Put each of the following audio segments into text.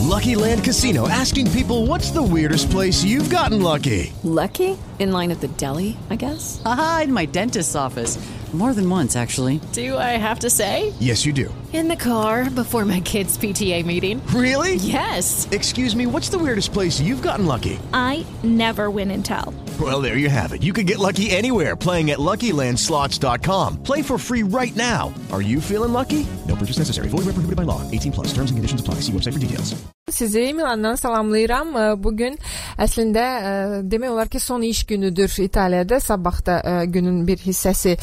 Lucky Land Casino asking people what's the weirdest place you've gotten lucky? Lucky? In line at the deli, I guess? Aha, in my dentist's office. More than once, actually. Do I have to say? Yes, you do. In the car before my kids' PTA meeting. Really? Yes. Excuse me, what's the weirdest place you've gotten lucky? I never win and tell. Well, there you have it. You can get lucky anywhere playing at LuckyLandSlots.com. Play for free right now. Are you feeling lucky? No purchase necessary. Void where prohibited by law. 18 plus. Terms and conditions apply. See website for details. Sizi Milandan salamlayıram. Bugün əslində demək olar ki, son iş günüdür İtaliyada. Sabah da günün bir hissəsi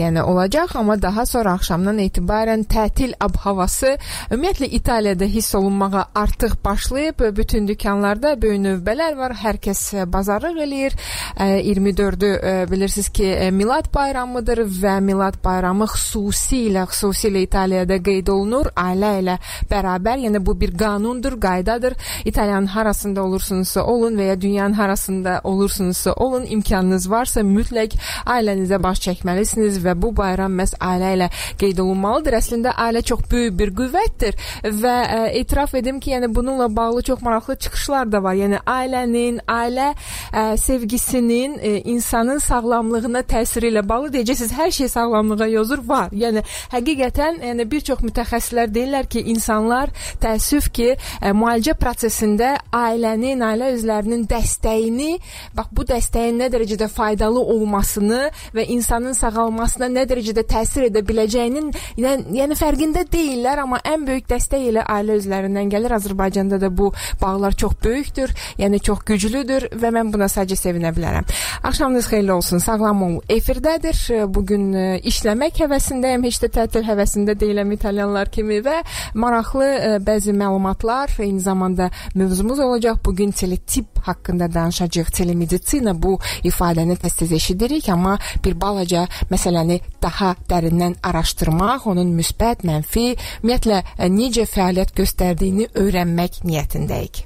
yəni olacaq, amma daha sonra axşamdan etibarən tətil ab-havası ümumiyyətlə İtaliyada hiss olunmağa artıq başlayıb. Bütün dükanlarda böyük növbələr var. Hər kəs bazarlıq eləyir. 24-ü bilirsiniz ki, Milad bayramıdır və Milad bayramı xüsusilə xüsusilə İtaliyada qeyd olunur. Ailə ilə bərabər, yəni bu bir qanundur qaydadır. İtalyanın harasında olursunuzsa olun və ya dünyanın harasında olursunuzsa olun, imkanınız varsa mütləq ailənizə baş çəkməlisiniz və bu bayram məhz ailə ilə qeyd olunmalıdır. Əslində ailə çox böyük bir qüvvətdir və ə, etiraf edim ki, yəni bununla bağlı çox maraqlı çıxışlar da var. Yəni ailənin, ailə ə, sevgisinin ə, insanın sağlamlığına təsiri ilə bağlı deyəcəksiniz, hər şey sağlamlığa yozur var. Yəni həqiqətən yəni bir çox mütəxəssislər deyirlər ki, insanlar təəssüf ki, ə, müalicə prosesində ailənin, ailə üzvlərinin dəstəyini, bax bu dəstəyin nə dərəcədə faydalı olmasını və insanın sağalmasına nə dərəcədə təsir edə biləcəyinin yəni, yəni fərqində deyillər, amma ən böyük dəstək elə ailə üzvlərindən gəlir. Azərbaycanda da bu bağlar çox böyükdür, yəni çox güclüdür və mən buna sadəcə sevinə bilərəm. Axşamınız xeyirli olsun. Sağlam ol. Efirdədir. Bu gün işləmək həvəsindəyəm. Heç də tətil həvəsində deyiləm İtalyanlar kimi və maraqlı bəzi məlumatlar, eyni zamanda mövzumuz olacaq. Bu gün teletip haqqında danışacağıq. Telemedisina bu ifadəni tez-tez eşidirik, amma bir balaca məsələni daha dərindən araşdırmaq, onun müsbət, mənfi, ümumiyyətlə necə fəaliyyət göstərdiyini öyrənmək niyyətindəyik.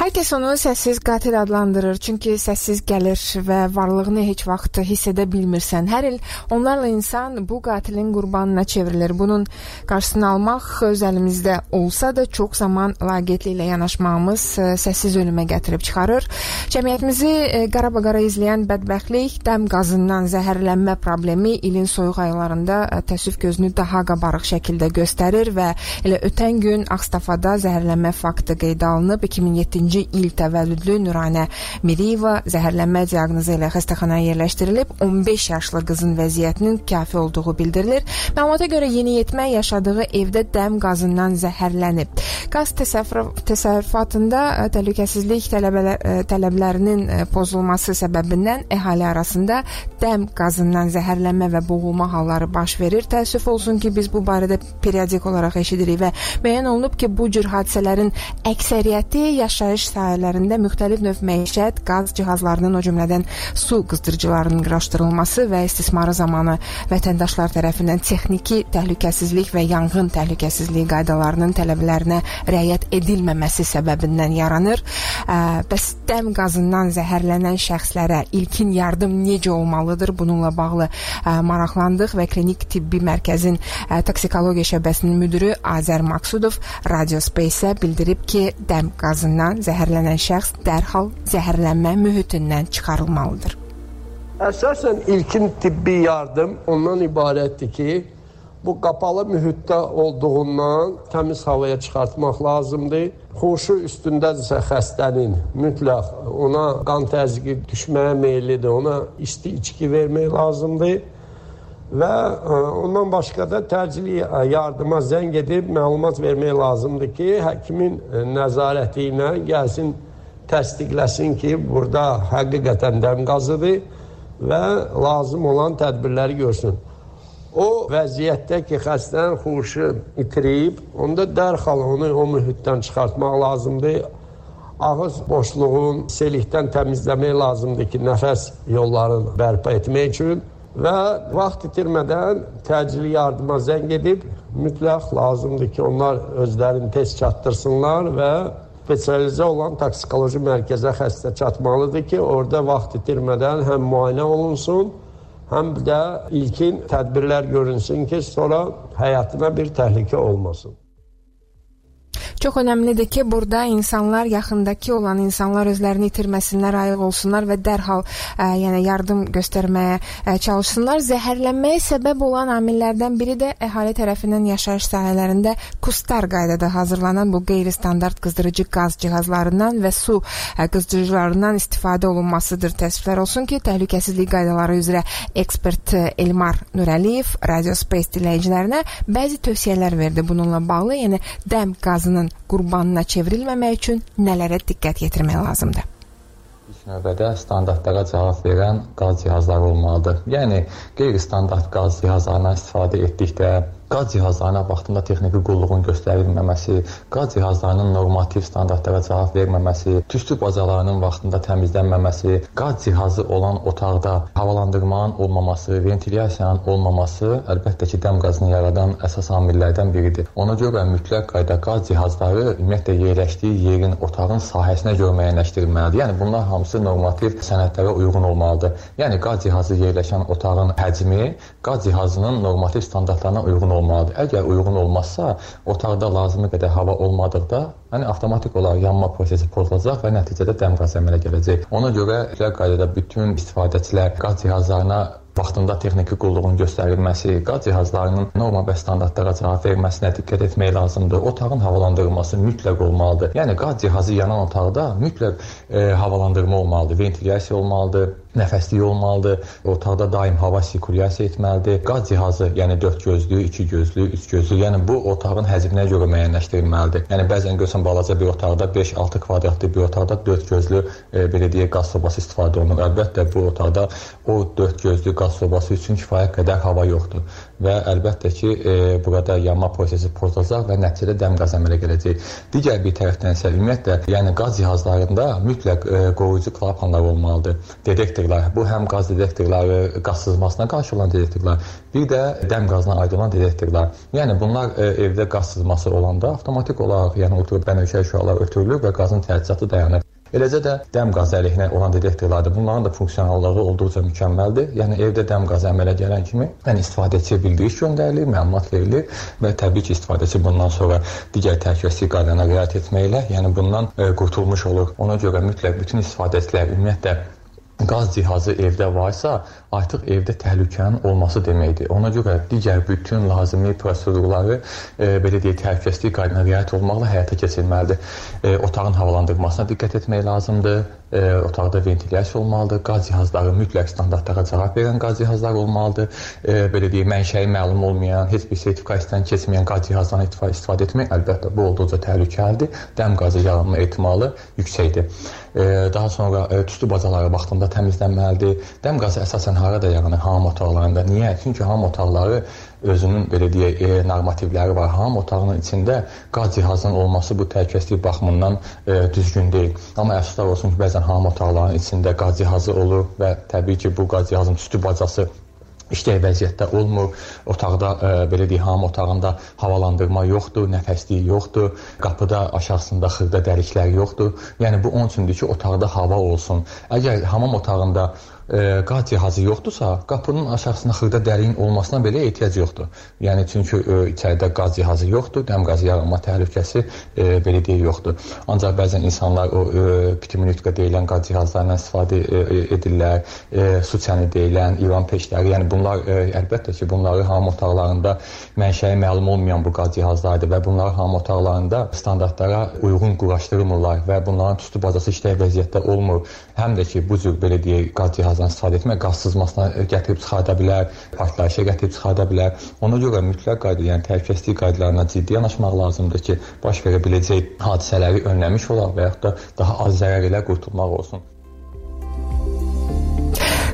Kəs onu səssiz qatil adlandırır, çünki səssiz gəlir və varlığını heç vaxt hiss edə bilmirsən. Hər il onlarla insan bu qatilin qurbanına çevrilir. Bunun qarşısını almaq öz əlimizdə olsa da çox zaman laqeydliklə yanaşmağımız səssiz ölümə gətirib çıxarır. Cəmiyyətimizi qara-qara izləyən bədbəxtlik, dəm qazından zəhərlənmə problemi ilin soyuq aylarında təəssüf gözünü daha qabarıq şəkildə göstərir və elə ötən gün Ağstafada zəhərlənmə faktı qeydə alınıb 2007-ci 2020-ci il təvəllüdlü Nuranə Miriyeva zəhərlənmə diaqnozu ilə xəstəxanaya yerləşdirilib. 15 yaşlı qızın vəziyyətinin kafi olduğu bildirilir. Məlumata görə yeniyetmə yaşadığı evdə dəm qazından zəhərlənib. Qaz təsərrüfatında təhlükəsizlik tələbələr, tələblərinin pozulması səbəbindən əhali arasında dəm qazından zəhərlənmə və boğulma halları baş verir. Təəssüf olsun ki, biz bu barədə periodik olaraq eşidirik və müəyyən olunub ki, bu cür hadisələrin əksəriyyəti yaşayış sahələrində müxtəlif növ məişət, qaz cihazlarının, o cümlədən su qızdırıcılarının quraşdırılması və istismarı zamanı vətəndaşlar tərəfindən texniki təhlükəsizlik və yanğın təhlükəsizliyi qaydalarının tələblərinə riayət edilməməsi səbəbindən yaranır. Bəs dəm qazından zəhərlənən şəxslərə ilkin yardım necə olmalıdır? Bununla bağlı maraqlandıq və klinik tibbi mərkəzin toksikologiya şöbəsinin müdiri Azər Maksudov Radio Space-ə bildirib ki, dəm qazından zəhərlənən şəxs dərhal zəhərlənmə mühitindən çıxarılmalıdır. Əsasən ilkin tibbi yardım ondan ibarətdir ki, bu qapalı mühitdə olduğundan təmiz havaya çıxartmaq lazımdır. Xoşu üstündədirsə xəstənin mütləq ona qan təzyiqi düşməyə meyillidir, ona isti içki vermək lazımdır. Və ondan başqa da təcili yardıma zəng edib məlumat vermək lazımdır ki, həkimin nəzarəti ilə gəlsin təsdiqləsin ki, burada həqiqətən dəm qazıdır və lazım olan tədbirləri görsün. O vəziyyətdə ki, xəstənin huşu itirib, onda dərhal onu o mühitdən çıxartmaq lazımdır. Ağız boşluğun selikdən təmizləmək lazımdır ki, nəfəs yollarını bərpa etmək üçün və vaxt itirmədən təcili yardıma zəng edib mütləq lazımdır ki, onlar özlərini tez çatdırsınlar və spesializə olan toksikoloji mərkəzə xəstə çatmalıdır ki, orada vaxt itirmədən həm müayinə olunsun, həm də ilkin tədbirlər görünsün ki, sonra həyatına bir təhlükə olmasın. Çox önəmlidir ki, burada insanlar yaxındakı olan insanlar özlərini itirməsinlər, ayıq olsunlar və dərhal ə, yəni yardım göstərməyə ə, çalışsınlar. Zəhərlənməyə səbəb olan amillərdən biri də əhali tərəfindən yaşayış sahələrində kustar qaydada hazırlanan bu qeyri-standart qızdırıcı qaz cihazlarından və su ə, qızdırıcılarından istifadə olunmasıdır. Təəssüflər olsun ki, təhlükəsizlik qaydaları üzrə ekspert Elmar Nurəliyev Radio Space dinləyicilərinə bəzi tövsiyələr verdi bununla bağlı. Yəni dəm qazının qurbanına çevrilməmək üçün nələrə diqqət yetirmək lazımdır? İlk növbədə standartlara cavab verən qaz cihazları olmalıdır. Yəni qeyri-standart qaz cihazlarından istifadə etdikdə qaz cihazlarına vaxtında texniki qulluğun göstərilməməsi, qaz cihazlarının normativ standartlara cavab verməməsi, tüstü bacalarının vaxtında təmizlənməməsi, qaz cihazı olan otaqda havalandırmanın olmaması, ventilyasiyanın olmaması əlbəttə ki, dəm qazını yaradan əsas amillərdən biridir. Ona görə mütləq qayda qaz cihazları ümumiyyətlə yerləşdiyi yerin, otağın sahəsinə görə müəyyənləşdirilməlidir. Yəni bunlar hamısı normativ sənədlərə uyğun olmalıdır. Yəni qaz cihazı yerləşən otağın həcmi qaz cihazının normativ standartlarına uyğun olmalıdır olmalıdır. Əgər uyğun olmazsa, otaqda lazımi qədər hava olmadıqda, yəni avtomatik olaraq yanma prosesi pozulacaq və nəticədə dəm qaz əmələ gələcək. Ona görə qaydada bütün istifadəçilər qaz cihazlarına vaxtında texniki qulluğun göstərilməsi, qaz cihazlarının norma və standartlara cavab verməsinə diqqət etmək lazımdır. Otağın havalandırılması mütləq olmalıdır. Yəni qaz cihazı yanan otaqda mütləq e, havalandırma olmalıdır, ventilyasiya olmalıdır, nəfəslik olmalıdır. Otaqda daim hava sirkulyasiya etməlidir. Qaz cihazı, yəni 4 gözlü, 2 gözlü, 3 gözlü, yəni bu otağın həcminə görə müəyyənləşdirilməlidir. Yəni bəzən görsən balaca bir otaqda 5-6 kvadratlı bir otaqda 4 gözlü e, belə deyək qaz sobası istifadə olunur. Əlbəttə bu otaqda o 4 gözlü qaz sobası üçün kifayət qədər hava yoxdur və əlbəttə ki, e, burada yanma prosesi pozulacaq və nəticədə dəm qaz əmələ gələcək. Digər bir tərəfdən isə ümumiyyətlə, yəni qaz cihazlarında mütləq e, qoruyucu klapanlar olmalıdır. Detektorlar, bu həm qaz detektorları, qaz sızmasına qarşı olan detektorlar, bir də dəm qazına aid olan detektorlar. Yəni bunlar e, evdə qaz sızması olanda avtomatik olaraq, yəni oturub bənövşə şüalar ötürülür və qazın təchizatı dayanır. Eləcə də dəm qazı əleyhinə olan detektorlardır. Bunların da funksionallığı olduqca mükəmməldir. Yəni evdə dəm qazı əmələ gələn kimi yəni istifadəçiyə bildiriş göndərilir, məlumat verilir və təbii ki, istifadəçi bundan sonra digər təhlükəsizlik qaydalarına riayət etməklə, yəni bundan ə, e, qurtulmuş olur. Ona görə mütləq bütün istifadəçilər ümumiyyətlə qaz cihazı evdə varsa, artıq evdə təhlükənin olması deməkdir. Ona görə digər bütün lazımi prosedurları e, belə deyək, təhlükəsizlik qaydalarına riayət olmaqla həyata keçirilməlidir. E, otağın havalandırılmasına diqqət etmək lazımdır e, otaqda ventilyasiya olmalıdır. Qaz cihazları mütləq standartlara cavab verən qaz cihazlar olmalıdır. E, belə deyək, mənşəyi məlum olmayan, heç bir sertifikasiyadan keçməyən qaz cihazlarından istifadə etmək əlbəttə bu olduqca təhlükəlidir. Dəm qazı yaranma ehtimalı yüksəkdir. E, daha sonra e, tüstü bacaları vaxtında təmizlənməlidir. Dəm qazı əsasən harada yaranır? Hamam otaqlarında. Niyə? Çünki hamam otaqları özünün belə deyək, e, normativləri var. Hamam otağının içində qaz cihazının olması bu təhlükəsizlik baxımından e, düzgün deyil. Amma əfsuslar olsun ki, bəzən hamam otaqlarının içində qaz cihazı olur və təbii ki, bu qaz cihazının tüstü bacası işlək vəziyyətdə olmur. Otaqda e, belə deyək, hamam otağında havalandırma yoxdur, nəfəsliyi yoxdur, qapıda aşağısında xırda dəliklər yoxdur. Yəni bu onun üçündür ki, otaqda hava olsun. Əgər hamam otağında e, qaz cihazı yoxdursa, qapının aşağısında xırda dəliyin olmasına belə ehtiyac yoxdur. Yəni çünki e, içəridə qaz cihazı yoxdur, dəm qazı yaranma təhlükəsi e, belə deyil yoxdur. Ancaq bəzən insanlar o e, pneumatika deyilən qaz cihazlarından istifadə e, edirlər, e, su çəni deyilən İran peşləri. Yəni bunlar e, əlbəttə ki, bunları hamam otaqlarında mənşəyi məlum olmayan bu qaz cihazlarıdır və bunları hamam otaqlarında standartlara uyğun quraşdırmırlar və bunların tüstü bacası işlək vəziyyətdə olmur. Həm də ki, bu cür belə deyək qaz cihazı qazdan istifadə etmək qaz sızmasına gətirib çıxarda bilər, partlayışa gətirib çıxarda bilər. Ona görə mütləq qayda, yəni təhlükəsizlik qaydalarına ciddi yanaşmaq lazımdır ki, baş verə biləcək hadisələri önləmiş olaq və yaxud da daha az zərər ilə qurtulmaq olsun.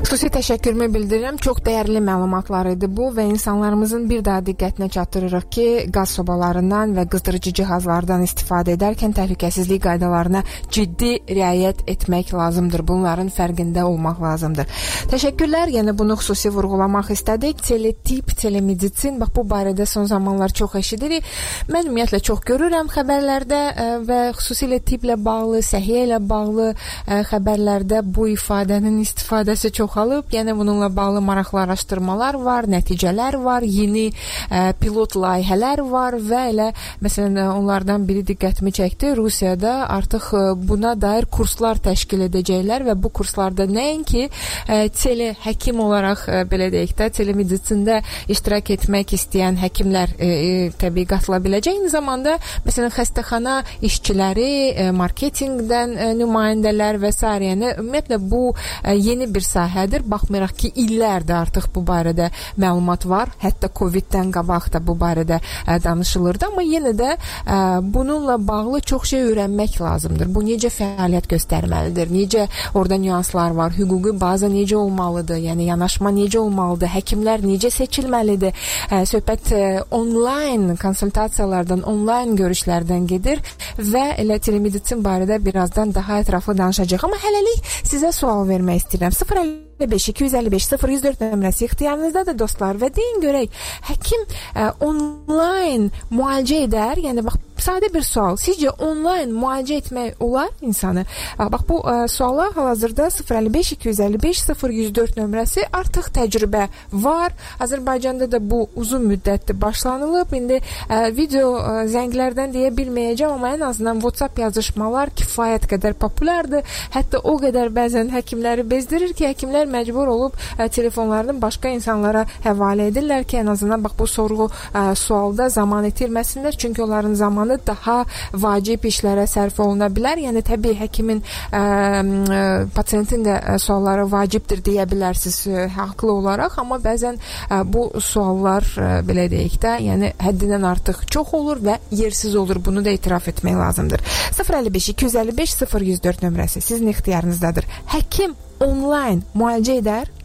Xüsusi təşəkkürümü bildirirəm. Çox dəyərli məlumatlar idi bu və insanlarımızın bir daha diqqətinə çatdırırıq ki, qaz sobalarından və qızdırıcı cihazlardan istifadə edərkən təhlükəsizlik qaydalarına ciddi riayət etmək lazımdır. Bunların fərqində olmaq lazımdır. Təşəkkürlər. Yəni bunu xüsusi vurğulamaq istədik. Teletip, telemeditsin, bax bu barədə son zamanlar çox eşidirik. Mən ümumiyyətlə çox görürəm xəbərlərdə e, və xüsusilə tiplə bağlı, səhiyyə ilə bağlı e, xəbərlərdə bu ifadənin istifadəsi çox çoxalıb. Yəni bununla bağlı maraqlı araşdırmalar var, nəticələr var, yeni ə, pilot layihələr var və elə məsələn onlardan biri diqqətimi çəkdi. Rusiyada artıq ə, buna dair kurslar təşkil edəcəklər və bu kurslarda nəinki ə, tele həkim olaraq ə, belə deyək də, telemedisində iştirak etmək istəyən həkimlər ə, ə, təbii qatıla biləcək. Eyni zamanda məsələn xəstəxana işçiləri, ə, marketinqdən ə, nümayəndələr və s. yəni ümumiyyətlə bu ə, yeni bir sahə sahədir. Baxmayaraq ki, illərdir artıq bu barədə məlumat var. Hətta Covid-dən qabaq da bu barədə ə, danışılırdı, amma yenə də ə, bununla bağlı çox şey öyrənmək lazımdır. Bu necə fəaliyyət göstərməlidir? Necə orada nüanslar var? Hüquqi baza necə olmalıdır? Yəni yanaşma necə olmalıdır? Həkimlər necə seçilməlidir? Ə, söhbət ə, onlayn konsultasiyalardan, onlayn görüşlərdən gedir və elə telemeditsin barədə birazdan daha ətraflı danışacağıq. Amma hələlik sizə sual vermək istəyirəm. 0 5 255 0104 nömrəsi ixtiyarınızdadır dostlar və deyin görək həkim ə, onlayn müalicə edər? Yəni bax sadə bir sual. Sizcə onlayn müalicə etmək olar insanı? Bax bu ə, suala hal-hazırda 055 255 0104 nömrəsi artıq təcrübə var. Azərbaycanda da bu uzun müddətdir başlanılıb. İndi ə, video ə, zənglərdən deyə bilməyəcəm, amma ən azından WhatsApp yazışmalar kifayət qədər populyardır. Hətta o qədər bəzən həkimləri bezdirir ki, həkimlər məcbur olub ə, telefonlarını başqa insanlara həvalə edirlər ki, ən azından bax bu sorğu ə, sualda zaman itirməsinlər, çünki onların zamanı daha vacib işlərə sərf oluna bilər. Yəni təbii həkimin ə, ə, pasientin də sualları vacibdir deyə bilərsiniz ə, haqlı olaraq, amma bəzən ə, bu suallar ə, belə deyək də, yəni həddindən artıq çox olur və yersiz olur. Bunu da etiraf etmək lazımdır. 055 255 0104 nömrəsi sizin ixtiyarınızdadır. Həkim onlayn müalicə edər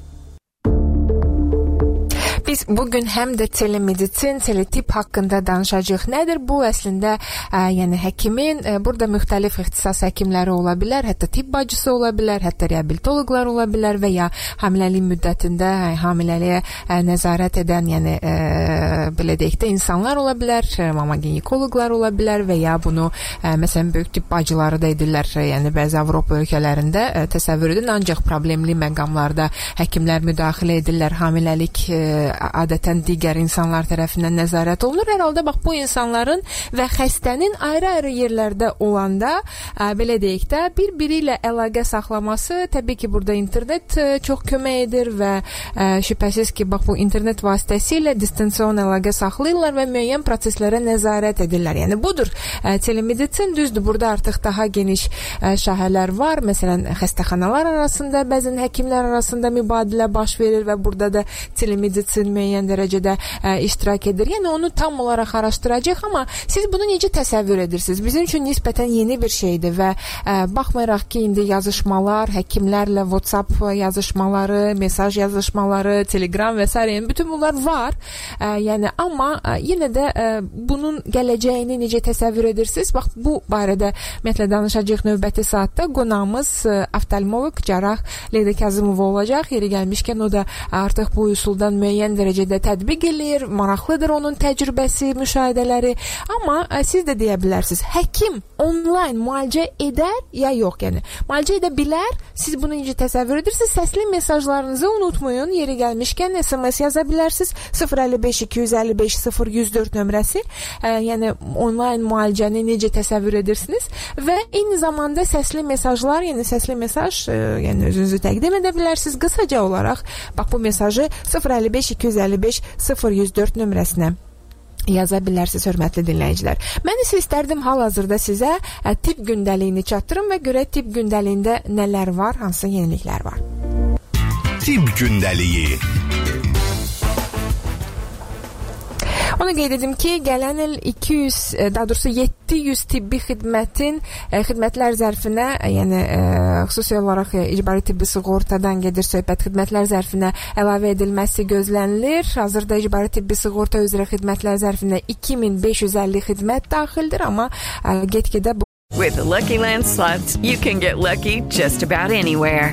Biz bugün həm də telemeditsin, teletip haqqında danışacağıq. Nədir bu əslində? Ə, yəni həkimin ə, burada müxtəlif ixtisas həkimləri ola bilər, hətta tibb bacısı ola bilər, hətta reabilitoloqlar ola bilər və ya hamiləlik müddətində ə, hamiləliyə ə, nəzarət edən, yəni ə, belə deyək də insanlar ola bilər, mama ginekoloqlar ola bilər və ya bunu ə, məsələn böyük tibb bacıları da edirlər. Yəni bəzi Avropa ölkələrində ə, təsəvvür edin, ancaq problemli məqamlarda həkimlər müdaxilə edirlər, hamiləlik ə, adətən digər insanlar tərəfindən nəzarət olunur. Hər halda bax bu insanların və xəstənin ayrı-ayrı yerlərdə olanda ə, belə deyək də bir-biri ilə əlaqə saxlaması təbii ki, burada internet ə, çox kömək edir və ə, şübhəsiz ki, bax bu internet vasitəsilə distansiyon əlaqə saxlayırlar və müəyyən proseslərə nəzarət edirlər. Yəni budur. Ə, telemeditsin düzdür. Burada artıq daha geniş ə, şahələr var. Məsələn, xəstəxanalar arasında, bəzən həkimlər arasında mübadilə baş verir və burada da telemeditsin müəyyən dərəcədə ə, iştirak edir. Yəni onu tam olaraq araşdıracağıq, amma siz bunu necə təsəvvür edirsiniz? Bizim üçün nisbətən yeni bir şeydir və ə, baxmayaraq ki, indi yazışmalar, həkimlərlə WhatsApp yazışmaları, mesaj yazışmaları, Telegram və s. yəni bütün bunlar var. Ə, yəni amma ə, yenə də ə, bunun gələcəyini necə təsəvvür edirsiniz? Bax bu barədə ümumiyyətlə danışacağıq növbəti saatda. Qonağımız oftalmoloq cərrah Leyla Kazımova olacaq. Yeri gəlmişkən o da artıq bu üsuldan müəyyən dərəcədə tətbiq eləyir, maraqlıdır onun təcrübəsi, müşahidələri. Amma ə, e, siz də deyə bilərsiniz, həkim onlayn müalicə edər ya yox, yəni. Müalicə edə bilər. Siz bunu necə təsəvvür edirsiniz? Səsli mesajlarınızı unutmayın. Yeri gəlmişkən SMS yaza bilərsiniz. 055 255 0104 nömrəsi. Ə, e, yəni onlayn müalicəni necə təsəvvür edirsiniz? Və eyni zamanda səsli mesajlar, yəni səsli mesaj, ə, e, yəni özünüzü təqdim edə bilərsiniz. Qısaca olaraq bax bu mesajı 055 255 0104 nömrəsinə yaza bilərsiniz hörmətli dinləyicilər. Mən isə istərdim hal-hazırda sizə ə, tip gündəliyini çatdırım və görə tip gündəliyində nələr var, hansı yeniliklər var. Tip gündəliyi Onu qeyd edim ki, gələn il 200, e, daha doğrusu 700 tibbi xidmətin e, xidmətlər zərfinə, yəni ə, xüsusi olaraq icbari tibbi sığortadan gedir söhbət, xidmətlər zərfinə əlavə edilməsi gözlənilir. Hazırda icbari tibbi sığorta üzrə xidmətlər zərfinə 2550 xidmət daxildir, amma get-gedə With the Lucky Land slots, you can get lucky just about anywhere.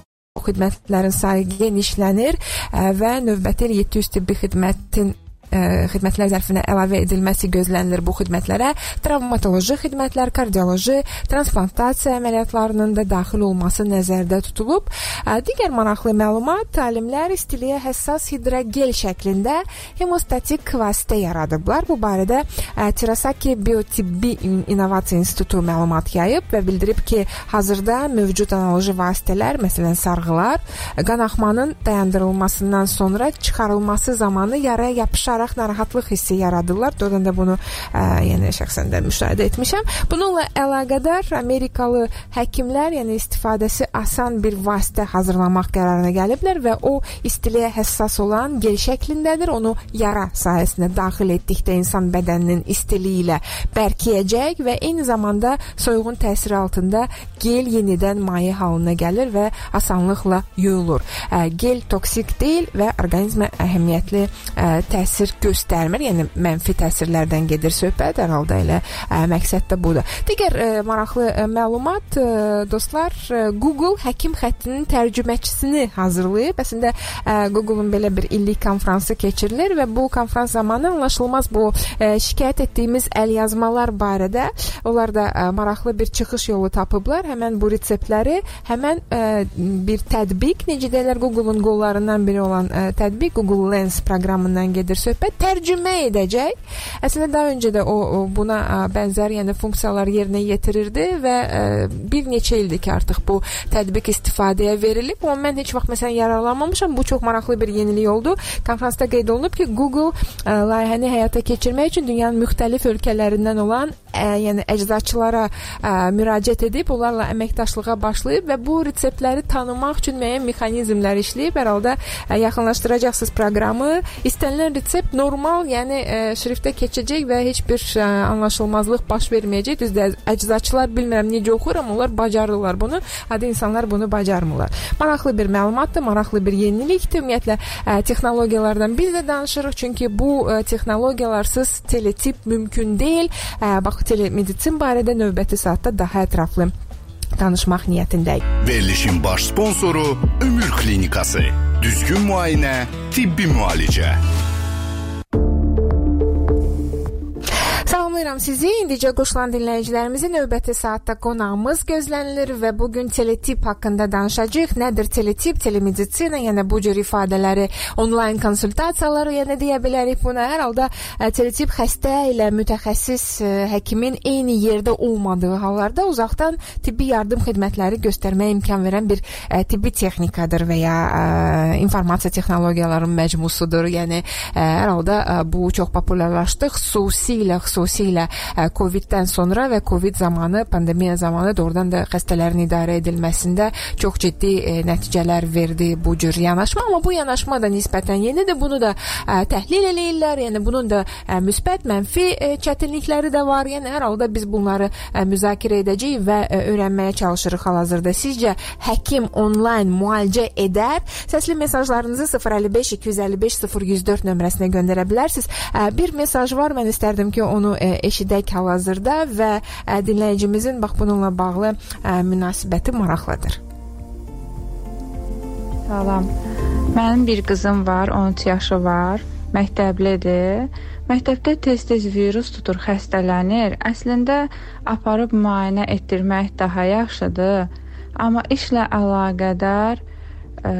Xidmətlərin sayı genişlənir və növbəti 700 tibbi xidmətin ə, xidmətlər zərfinə əlavə edilməsi gözlənilir bu xidmətlərə. Travmatoloji xidmətlər, kardioloji, transplantasiya əməliyyatlarının da daxil olması nəzərdə tutulub. Ə, digər maraqlı məlumat, alimlər istiliyə həssas hidrogel şəklində hemostatik vasitə yaradıblar. Bu barədə ə, Tirasaki Biotibbi İnnovasiya İnstitutu məlumat yayıb və bildirib ki, hazırda mövcud analoji vasitələr, məsələn sarğılar, qanaxmanın dayandırılmasından sonra çıxarılması zamanı yaraya yapışaraq olaraq narahatlıq hissi yaradırlar. Doğrudan da bunu ə, yəni şəxsən də müşahidə etmişəm. Bununla əlaqədar Amerikalı həkimlər, yəni istifadəsi asan bir vasitə hazırlamaq qərarına gəliblər və o istiliyə həssas olan gel şəklindədir. Onu yara sahəsinə daxil etdikdə insan bədəninin istiliyi ilə bərkiyəcək və eyni zamanda soyuğun təsiri altında gel yenidən maye halına gəlir və asanlıqla yuyulur. Ə, gel toksik deyil və orqanizmə əhəmiyyətli ə, təsir təsir göstərmir. Yəni mənfi təsirlərdən gedir söhbət. Hər halda elə ə, məqsəd də budur. Digər ə, maraqlı ə, məlumat ə, dostlar, ə, Google həkim xəttinin tərcüməçisini hazırlayıb. Əslində Google-un belə bir illik konfransı keçirilir və bu konfrans zamanı anlaşılmaz bu ə, şikayət etdiyimiz əlyazmalar barədə onlar da ə, maraqlı bir çıxış yolu tapıblar. Həmən bu reseptləri, həmən ə, bir tətbiq, necə deyirlər Google-un qollarından biri olan ə, tətbiq Google Lens proqramından gedir söhbət və tərcümə edəcək. Əslində daha öncə də o, o buna bənzər yəni funksiyalar yerinə yetirirdi və ə, bir neçə ildir ki, artıq bu tətbiq istifadəyə verilib. Amma mən heç vaxt məsələn yararlanmamışam. Bu çox maraqlı bir yenilik oldu. Konfransda qeyd olunub ki, Google ə, layihəni həyata keçirmək üçün dünyanın müxtəlif ölkələrindən olan ə, yəni əczaçılara ə, müraciət edib, onlarla əməkdaşlığa başlayıb və bu reseptləri tanımaq üçün müəyyən mexanizmlər işləyib. Hər halda ə, yaxınlaşdıracaqsınız proqramı. İstənilən resept normal, yəni ə, şriftə keçəcək və heç bir ə, anlaşılmazlıq baş verməyəcək. Düzdür, əczaçılar bilmirəm necə oxuyur, amma onlar bacarırlar bunu. Adi insanlar bunu bacarmırlar. Maraqlı bir məlumatdır, maraqlı bir yenilikdir. Ümumiyyətlə ə, texnologiyalardan biz də danışırıq, çünki bu ə, texnologiyalarsiz teletip mümkün deyil. Ə, bax telemeditsin barədə növbəti saatda daha ətraflı danışmaq niyyətindəyik. Verilişin baş sponsoru Ömür Klinikası. Düzgün müayinə, tibbi müalicə. Salamlayıram sizi. İndicə qoşulan dinləyicilərimizi növbəti saatda qonağımız gözlənilir və bu gün teletip haqqında danışacağıq. Nədir teletip? Telemedisina, yəni bu cür ifadələri onlayn konsultasiyalar, yəni deyə bilərik buna. Hər halda e, teletip xəstə ilə mütəxəssis e, həkimin eyni yerdə olmadığı hallarda uzaqdan tibbi yardım xidmətləri göstərməyə imkan verən bir ə, e, tibbi texnikadır və ya ə, informasiya texnologiyalarının məcmusudur. Yəni ə, hər halda ə, bu çox populyarlaşdı. Xüsusilə xüsusilə xüsusilə e, Covid-dən sonra və Covid zamanı, pandemiya zamanı doğrudan da xəstələrin idarə edilməsində çox ciddi e, nəticələr verdi bu cür yanaşma, amma bu yanaşma da nisbətən yenidir. Bunu da e, təhlil eləyirlər. Yəni bunun da müsbət, mənfi çətinlikləri də var. Yəni hər halda biz bunları müzakirə edəcəyik və öyrənməyə çalışırıq hal-hazırda. Sizcə həkim onlayn müalicə edər? Səsli mesajlarınızı 055 255 0104 nömrəsinə göndərə bilərsiniz. Bir mesaj var, mən istərdim ki, onu eşidək hal-hazırda və ə, e, dinləyicimizin bax bununla bağlı ə, e, münasibəti maraqlıdır. Salam. Mənim bir qızım var, 13 yaşı var, məktəblidir. Məktəbdə tez-tez virus tutur, xəstələnir. Əslində aparıb müayinə etdirmək daha yaxşıdır. Amma işlə əlaqədar ə,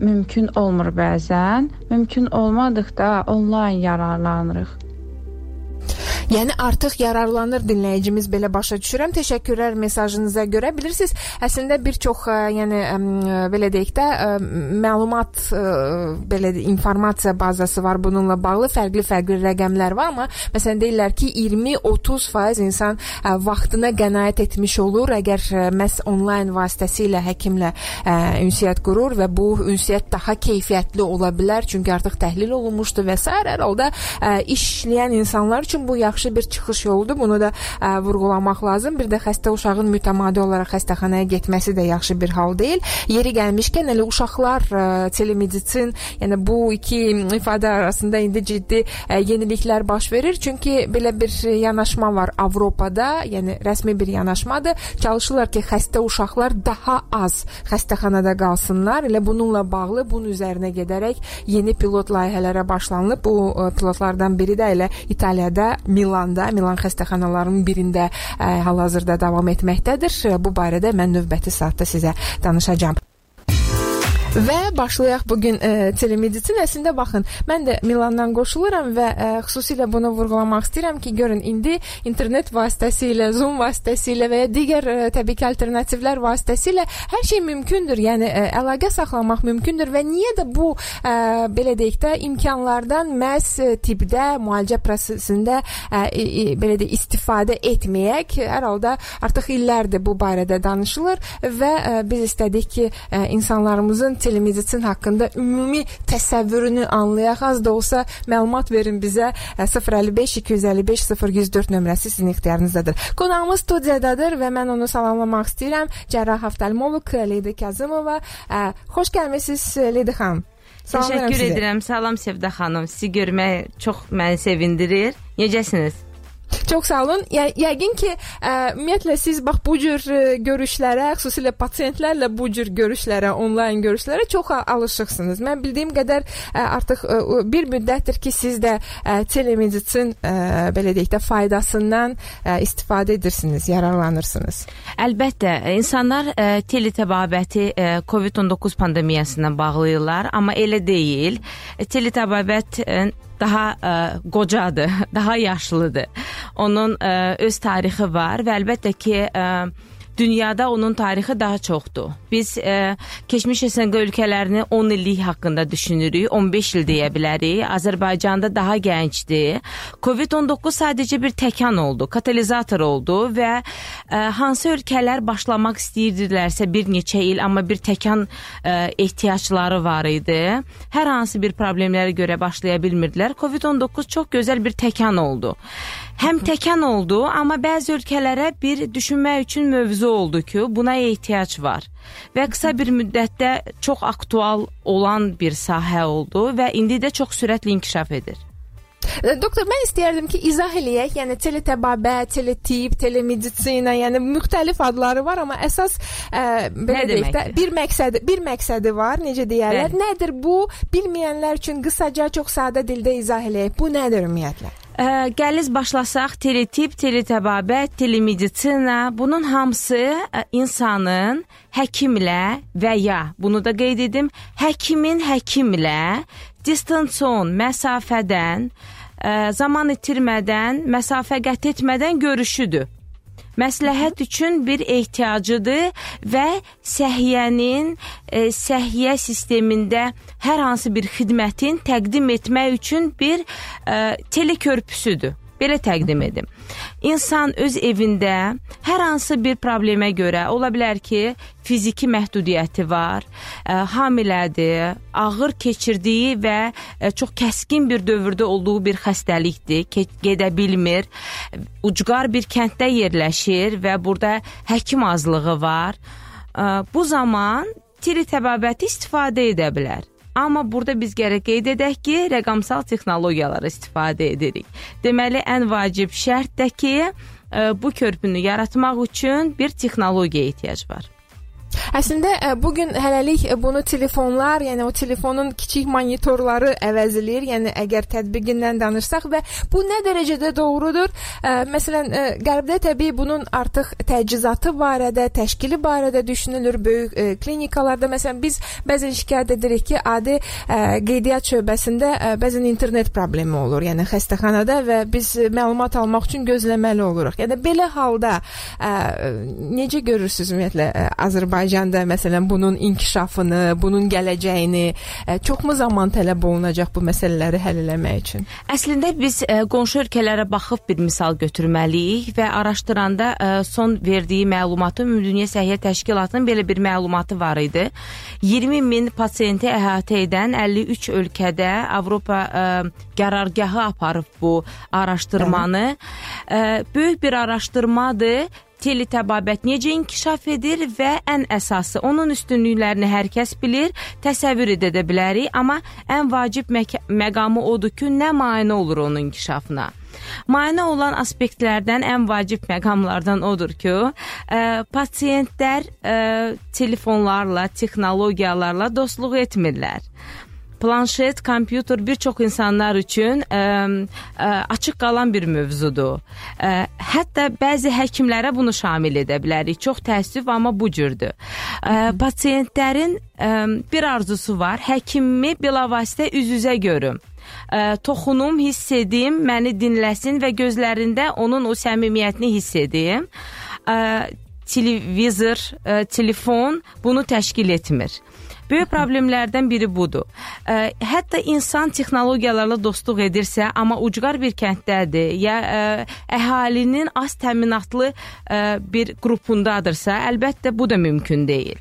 mümkün olmur bəzən. Mümkün olmadıqda onlayn yararlanırıq. Yəni artıq yararlanır dinləyicimiz belə başa düşürəm. Təşəkkürlər mesajınıza görə. Bilirsiniz, əslində bir çox ə, yəni ə, belə deyək də ə, məlumat ə, belə informasiya bazası var bununla bağlı fərqli-fərqli rəqəmlər var, amma məsələn deyirlər ki, 20-30% insan ə, vaxtına qənaət etmiş olur əgər ə, məhz onlayn vasitəsilə həkimlə ə, ünsiyyət qurur və bu ünsiyyət daha keyfiyyətli ola bilər, çünki artıq təhlil olunmuşdur və s. hər halda ə, işləyən insanlar üçün bu yaxşı bir çıxış yoludur. Bunu da ə, vurğulamaq lazım. Bir də xəstə uşağın mütəmadi olaraq xəstəxanaya getməsi də yaxşı bir hal deyil. Yeri gəlmişkən elə uşaqlar ə, telemeditsin, yəni bu iki ifadə arasında indi ciddi ə, yeniliklər baş verir. Çünki belə bir yanaşma var Avropada, yəni rəsmi bir yanaşmadır. Çalışırlar ki, xəstə uşaqlar daha az xəstəxanada qalsınlar. Elə bununla bağlı bunun üzərinə gedərək yeni pilot layihələrə başlanılıb. Bu pilotlardan biri də elə İtaliyada Milanda, Milan xəstəxanalarının birində ə, hal-hazırda davam etməkdədir. Bu barədə mən növbəti saatda sizə danışacağam. Və başlayaq bu gün e, telemeditsin. Əslində baxın, mən də Milandan qoşuluram və e, xüsusilə bunu vurğulamaq istəyirəm ki, görün indi internet vasitəsilə, Zoom vasitəsilə və ya digər e, təbii ki, alternativlər vasitəsilə hər şey mümkündür. Yəni e, əlaqə saxlamaq mümkündür və niyə də bu e, belə deyək də imkanlardan məhz tibbdə, müalicə prosesində e, e, belə də istifadə etməyək. Hər halda artıq illərdir bu barədə danışılır və e, biz istədik ki, e, insanlarımızın telemeditsin haqqında ümumi təsəvvürünü anlayaq. Az da olsa məlumat verin bizə 055 255 0104 nömrəsi sizin ixtiyarınızdadır. Qonağımız studiyadadır və mən onu salamlamaq istəyirəm. Cərrah oftalmoloq Leydi Kazımova. Xoş gəlmisiniz Leydi xanım. Təşəkkür edirəm. Salam Sevda xanım. Sizi görmək çox məni sevindirir. Necəsiniz? Çox sağ olun. Yə yəqin ki, ə, ümumiyyətlə siz bax bu cür ə, görüşlərə, xüsusilə pasiyentlərlə bu cür görüşlərə, onlayn görüşlərə çox alışıqsınız. Mən bildiyim qədər ə, artıq ə, bir müddətdir ki, siz də ə, telemeditsin ə, belə deyək də faydasından ə, istifadə edirsiniz, yararlanırsınız. Əlbəttə, insanlar ə, teletəbabəti ə, COVID-19 pandemiyasına bağlayırlar, amma elə deyil. Teletəbabət ə, daha ə, qocadır, daha yaşlıdır. Onun ə, öz tarixi var və əlbəttə ki, ə, dünyada onun tarixi daha çoxdur. Biz e, keçmiş SNQ ölkələrini 10 illik haqqında düşünürük, 15 il deyə bilərik. Azərbaycanda daha gəncdir. COVID-19 sadəcə bir təkan oldu, katalizator oldu və e, hansı ölkələr başlamaq istəyirdilərsə bir neçə il, amma bir təkan e, ehtiyacları var idi. Hər hansı bir problemlərə görə başlaya bilmirdilər. COVID-19 çox gözəl bir təkan oldu. Həm təkan oldu, amma bəzi ölkələrə bir düşünmək üçün mövzu oldu ki, buna ehtiyac var. Və qısa bir müddətdə çox aktual olan bir sahə oldu və indi də çox sürətli inkişaf edir. Doktor, mən istəyərdim ki, izah eləyək. Yəni teletəbabət, teletip, telemedisina, yəni müxtəlif adları var, amma əsas ə, belə deyək də bir məqsədi, bir məqsədi var, necə deyirlər. Bəli. Nədir bu? Bilməyənlər üçün qısaca, çox sadə dildə izah eləyək. Bu nədir ümumiyyətlə? Ə, gəliz başlasaq teletip, teletəbabət, telemedisina, bunun hamısı ə, insanın həkimlə və ya bunu da qeyd edim, həkimin həkimlə distansion məsafədən ə, zaman itirmədən, məsafə qət etmədən görüşüdür məsləhət üçün bir ehtiyacıdır və səhiyyənin e, səhiyyə sistemində hər hansı bir xidmətin təqdim etmək üçün bir e, telekörpüsüdür. Belə təqdim edim. İnsan öz evində hər hansı bir problemə görə, ola bilər ki, fiziki məhdudiyyəti var, ə, hamilədir, ağır keçirdiyi və ə, çox kəskin bir dövrdə olduğu bir xəstəlikdir, gedə bilmir, ucqar bir kənddə yerləşir və burada həkim azlığı var. Ə, bu zaman tiri təbabəti istifadə edə bilər. Amma burada biz gərək qeyd edək ki, rəqəmsal texnologiyaları istifadə edirik. Deməli, ən vacib şərt də ki, e, bu körpünü yaratmaq üçün bir texnologiya ehtiyac var. Əslində ə, bu gün hələlik ə, bunu telefonlar, yəni o telefonun kiçik monitorları əvəzləyir. Yəni əgər tətbiqindən danışsaq və bu nə dərəcədə doğrudur? Ə, məsələn, qərbdə təbii bunun artıq təchizatı barədə, təşkili barədə düşünülür böyük klinikalarda. Məsələn, biz bəzən şikayət edirik ki, adi qeydiyyat şöbəsində bəzən internet problemi olur. Yəni xəstəxanada və biz məlumat almaq üçün gözləməli oluruq. Yəni belə halda necə görürsüz ümumiyyətlə ə, Azərbaycanda məsələn bunun inkişafını, bunun gələcəyini ə, çoxmu zaman tələb olunacaq bu məsələləri həll etmək üçün? Əslində biz ə, qonşu ölkələrə baxıb bir misal götürməliyik və araşdıranda ə, son verdiyi məlumatı Ümumdünya Səhiyyə Təşkilatının belə bir məlumatı var idi. 20 min pasiyenti əhatə edən 53 ölkədə Avropa ə, qərargahı aparıb bu araşdırmanı. Ə, böyük bir araşdırmadır teletəbabət necə inkişaf edir və ən əsası onun üstünlüklərini hər kəs bilir, təsəvvür edə bilərik, amma ən vacib məqamı odur ki, nə mane olur onun inkişafına. Mane olan aspektlərdən ən vacib məqamlardan odur ki, ə, pasiyentlər ə, telefonlarla, texnologiyalarla dostluq etmirlər planşet, kompüter bir çox insanlar üçün ə, ə, açıq qalan bir mövzudur. Ə, hətta bəzi həkimlərə bunu şamil edə bilərik. Çox təəssüf, amma bu cürdür. Ə, pasiyentlərin ə, bir arzusu var. Həkimimi bilavasitə üz-üzə görüm. Ə, toxunum, hiss edim, məni dinləsin və gözlərində onun o səmimiyyətini hiss edim. Ə, televizor, ə, telefon bunu təşkil etmir. Böyük problemlərdən biri budur. Ə, hətta insan texnologiyalarla dostluq edirsə, amma ucqar bir kənddədir, ya ə, əhalinin az təminatlı ə, bir qrupundadırsa, əlbəttə bu da mümkün deyil.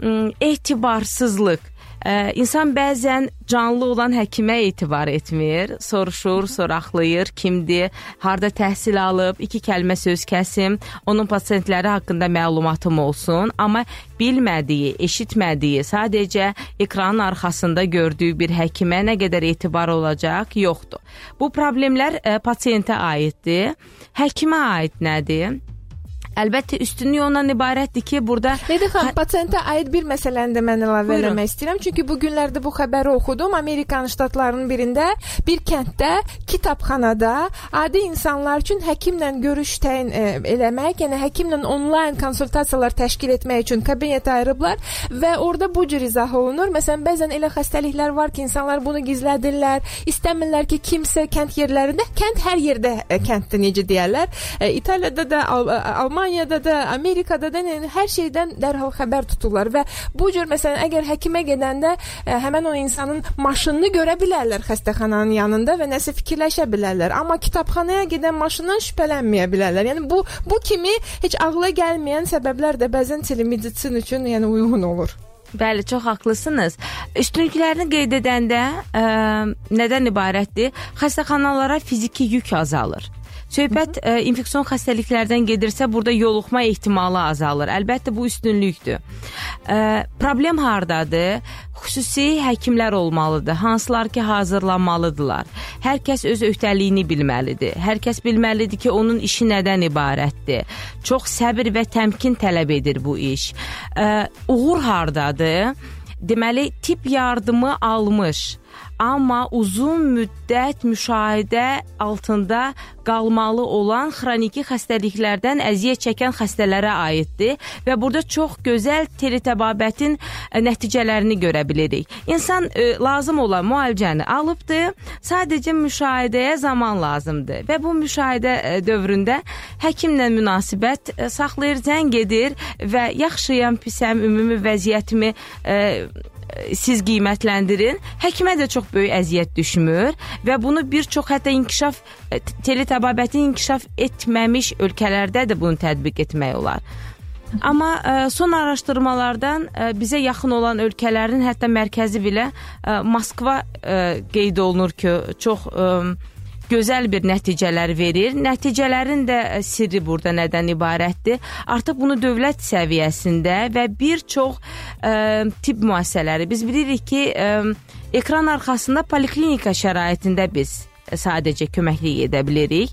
Ə, etibarsızlıq Ə, insan bəzən canlı olan həkimə etibar etmir, soruşur, soraqlayır, kimdir, harda təhsil alıb, iki kəlmə söz kəsim, onun pasiyentləri haqqında məlumatım olsun, amma bilmədiyi, eşitmədiyi, sadəcə ekranın arxasında gördüyü bir həkimə nə qədər etibar olacaq, yoxdur. Bu problemlər ə, pasiyentə aiddir. Həkimə aid nədir? Əlbəttə üstünlük ondan ibarətdir ki, burada Nədir xanım, pasiyentə aid bir məsələni də mən əlavə Buyurun. eləmək istəyirəm. Çünki bu günlərdə bu xəbəri oxudum. Amerikan ştatlarının birində bir kənddə kitabxanada adi insanlar üçün həkimlə görüş təyin e, eləmək, yəni həkimlə onlayn konsultasiyalar təşkil etmək üçün kabinet ayırıblar və orada bu cür izah olunur. Məsələn, bəzən elə xəstəliklər var ki, insanlar bunu gizlədirlər, istəmirlər ki, kimsə kənd yerlərində, kənd hər yerdə e, kənddir necə deyirlər. E, İtaliyada da, Al Almaniyada da, Amerikada da yəni, hər şeydən dərhal xəbər tuturlar və bu cür məsələn əgər həkimə gedəndə ə, həmin o insanın maşınını görə bilərlər xəstəxananın yanında və nəsə fikirləşə bilərlər. Amma kitabxanaya gedən maşından şübhələnməyə bilərlər. Yəni bu bu kimi heç ağla gəlməyən səbəblər də bəzən telemeditsin üçün yəni uyğun olur. Bəli, çox haqlısınız. Üstünlüklərini qeyd edəndə ə, nədən ibarətdir? Xəstəxanalara fiziki yük azalır. Söhbət ə, infeksion xəstəliklərdən gedirsə, burada yoluxma ehtimalı azalır. Əlbəttə bu üstünlükdür. Ə, problem hardadır? Xüsusi həkimlər olmalıdır. Hansılar ki, hazırlanmalıdırlar. Hər kəs öz öhdəliyini bilməlidir. Hər kəs bilməlidir ki, onun işi nədən ibarətdir. Çox səbir və təmkin tələb edir bu iş. Ə, uğur hardadır? Deməli, tip yardımı almış amma uzun müddət müşahidə altında qalmalı olan xroniki xəstəliklərdən əziyyət çəkən xəstələrə aiddir və burada çox gözəl teletəbabətin ə, nəticələrini görə bilirik. İnsan ə, lazım olan müalicəni alıbdı, sadəcə müşahidəyə zaman lazımdır və bu müşahidə ə, dövründə həkimlə münasibət ə, saxlayır, zəng edir və yaxşıyam, pisəm, ümumi vəziyyətimi ə, siz qiymətləndirin. Həkimə də çox böyük əziyyət düşmür və bunu bir çox hətta inkişaf teletəbabətin inkişaf etməmiş ölkələrdə də bunu tətbiq etmək olar. Amma ə, son araşdırmalardan ə, bizə yaxın olan ölkələrin hətta mərkəzi belə ə, Moskva ə, qeyd olunur ki, çox ə, gözəl bir nəticələr verir. Nəticələrin də ə, sirri burada nədən ibarətdir? Artıq bunu dövlət səviyyəsində və bir çox ə, tibb müəssisələri biz bilirik ki, ə, ekran arxasında poliklinika şəraitində biz sadəcə köməklik edə bilirik.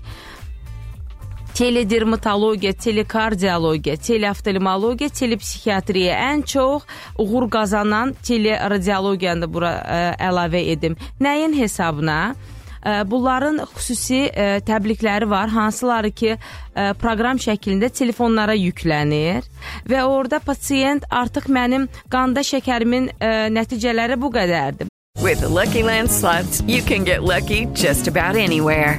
teledermatologiya, telekardiologiya, teleoftalmologiya, telepsixiatriya ən çox uğur qazanan teleradiologiyanı da bura ə, əlavə edim. Nəyin hesabına? Bunların xüsusi təbliğləri var, hansıları ki, proqram şəklində telefonlara yüklənir və orada pasiyent artıq mənim qanda şəkərimin nəticələri bu qədərdir. With the Lucky Land slots, you can get lucky just about anywhere.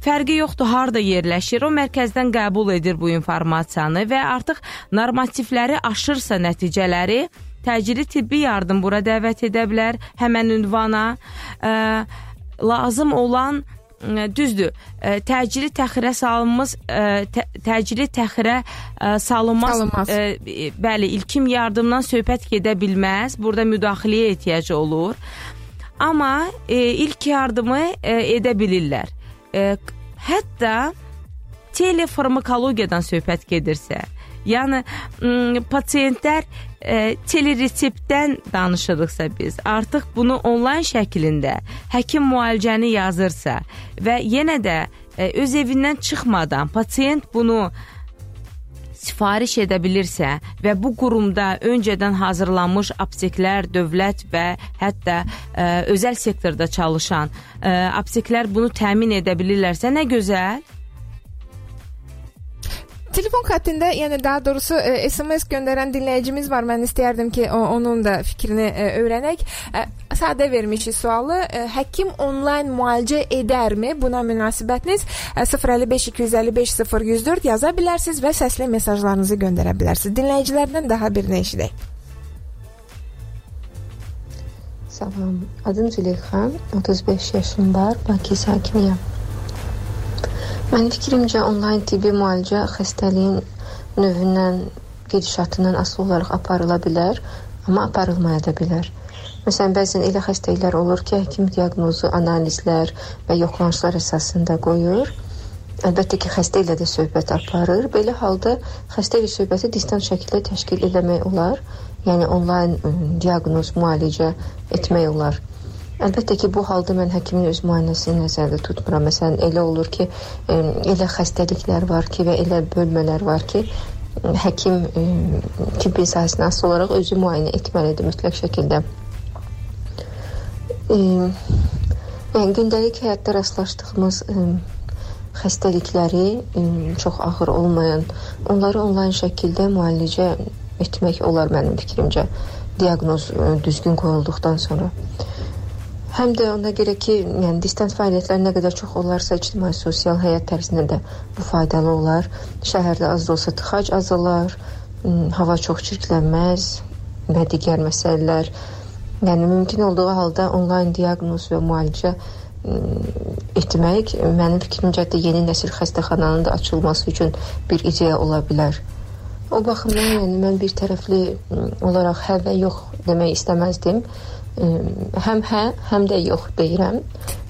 Fərqi yoxdur harda yerləşir, o mərkəzdən qəbul edir bu informasiyanı və artıq normativləri aşırsa nəticələri təcili tibbi yardım bura dəvət edə bilər, həmən ünvana ə, lazım olan ə, düzdür, ə, təcili təxirə salınmış ə, tə, təcili təxirə salınmaz, Salınmaz. bəli, ilkin yardımdan söhbət gedə bilməz. Burada müdaxiləyə ehtiyac olur. Amma e, ilk yardımı e, edə bilirlər. E, hətta telefarmakologiyadan söhbət gedirsə, yəni pasiyentlər e, telereseptdən danışırıqsa biz, artıq bunu onlayn şəklində həkim müalicəni yazırsa və yenə də e, öz evindən çıxmadan pasiyent bunu sifariş edə bilirsə və bu qurumda öncədən hazırlanmış apteklər, dövlət və hətta ə, özəl sektorda çalışan ə, apteklər bunu təmin edə bilirlərsə nə gözəl. Telefon xəttində, yəni daha doğrusu e, SMS göndərən dinləyicimiz var. Mən istəyərdim ki, o, onun da fikrini e, öyrənək. E, sadə vermişik sualı. E, həkim onlayn müalicə edərmi? Buna münasibətiniz e, 055 255 0104 yaza bilərsiniz və səsli mesajlarınızı göndərə bilərsiniz. Dinləyicilərdən daha birini eşidək. Salam, adım Züleyxa, 35 yaşım var, Bakı sakiniyəm. Mənim fikrimcə onlayn tibbi müalicə xəstəliyin növündən, gedişatından asılı olaraq aparıla bilər, amma aparılmaya da bilər. Məsələn, bəzən elə xəstəliklər olur ki, həkim diaqnozu, analizlər və yoxlanışlar əsasında qoyur. Əlbəttə ki, xəstə ilə də söhbət aparır. Belə halda xəstə ilə söhbəti distant şəkildə təşkil etmək olar. Yəni onlayn diaqnoz, müalicə etmək olar. Əlbəttə ki, bu halda mən həkimin öz müayinəsini nəzərdə tutmuram. Məsələn, elə olur ki, ə, elə xəstəliklər var ki və elə bölmələr var ki, həkim ə, tibbi sahəsinə asılı olaraq özü müayinə etməlidir mütləq şəkildə. Ə, yəni gündəlik həyatda rastlaşdığımız xəstəlikləri çox ağır olmayan, onları onlayn şəkildə müalicə etmək olar mənim fikrimcə. Diaqnoz düzgün qoyulduqdan sonra. Həm də ona görə ki, yəni distant fəaliyyətlər nə qədər çox olarsa ictimai sosial həyat tərzinə də bu faydalı olar. Şəhərdə az da olsa tıxac azalar, hava çox çirklənməz və digər məsələlər. Yəni mümkün olduğu halda onlayn diaqnoz və müalicə etmək mənim fikrimcə də yeni nəsil xəstəxananın da açılması üçün bir ideya ola bilər. O baxımdan yəni mən bir tərəfli olaraq hə və yox demək istəməzdim. Həm hə, həm də yox deyirəm.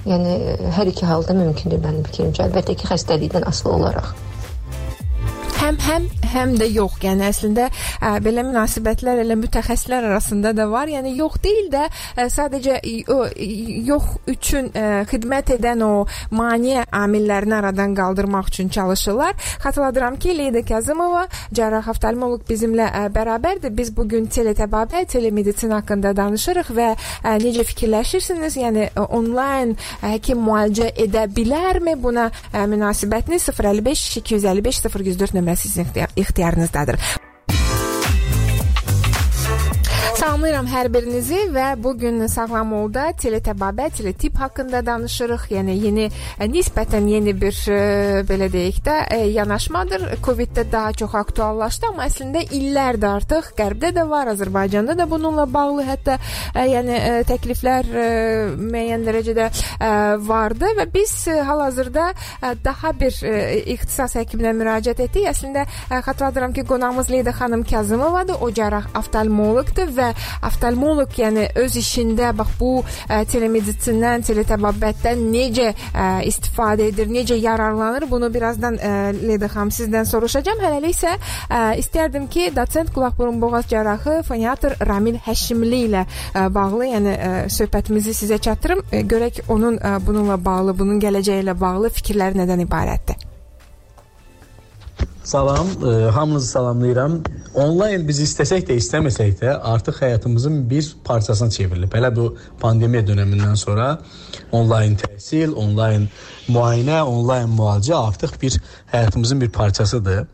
Yəni hər iki halda mümkündür mənim fikrimcə. Əlbəttə ki, xəstəlikdən asılı olaraq. həm həm həm də yox. Yəni əslində ə, belə münasibətlər elə mütəxəssislər arasında da var. Yəni yox deyil də ə, sadəcə y- o yox üçün ə, xidmət edən o maneə amillərini aradan qaldırmaq üçün çalışırlar. Xatırladıram ki, Leyla Kazımova cərrah oftalmoloq bizimlə ə, bərabərdir. Biz bu gün teletəbabət, telemedisina haqqında danışırıq və ə, necə fikirləşirsiniz? Yəni ə, onlayn ə, həkim müalicə edə bilərmi? Buna ə, münasibətiniz 055 255 0104 nömrəsi sizin ixtiyar, ixtiyoringizdadir Salamlayıram hər birinizi və bu gün Sağlam Olda teletəbabət, teletip haqqında danışırıq. Yəni yeni e, nisbətən yeni bir e, belə deyək də e, yanaşmadır. Covid-də daha çox aktuallaşdı, amma əslində illərdir artıq Qərbdə də var, Azərbaycanda da bununla bağlı hətta yəni təkliflər müəyyən dərəcədə vardı və biz hal-hazırda daha bir ixtisas həkiminə müraciət etdik. Əslində xatırladıram ki, qonağımız Leyda xanım Kazımovadır. O cərrah oftalmoloqdur və oftalmoloq yəni öz işində bax bu ə, telemedisindən, teletəbabətdən necə ə, istifadə edir, necə yararlanır, bunu birazdan ə, Leyda xanım sizdən soruşacağam. Hələlik isə ə, istərdim ki, dosent qulaq burun boğaz cərrahı foniatr Ramil Həşimli ilə ə, bağlı, yəni ə, söhbətimizi sizə çatdırım. Ə, görək onun ə, bununla bağlı, bunun gələcəyi ilə bağlı fikirləri nədən ibarətdir. Salam, e, hamınızı salamlayıram. Onlayn biz istəsək də, istəməsək də artıq həyatımızın bir parçasına çevrilib. Hələ bu pandemiya dönəmindən sonra onlayn təhsil, onlayn müayinə, onlayn müalicə artıq bir həyatımızın bir parçasıdır.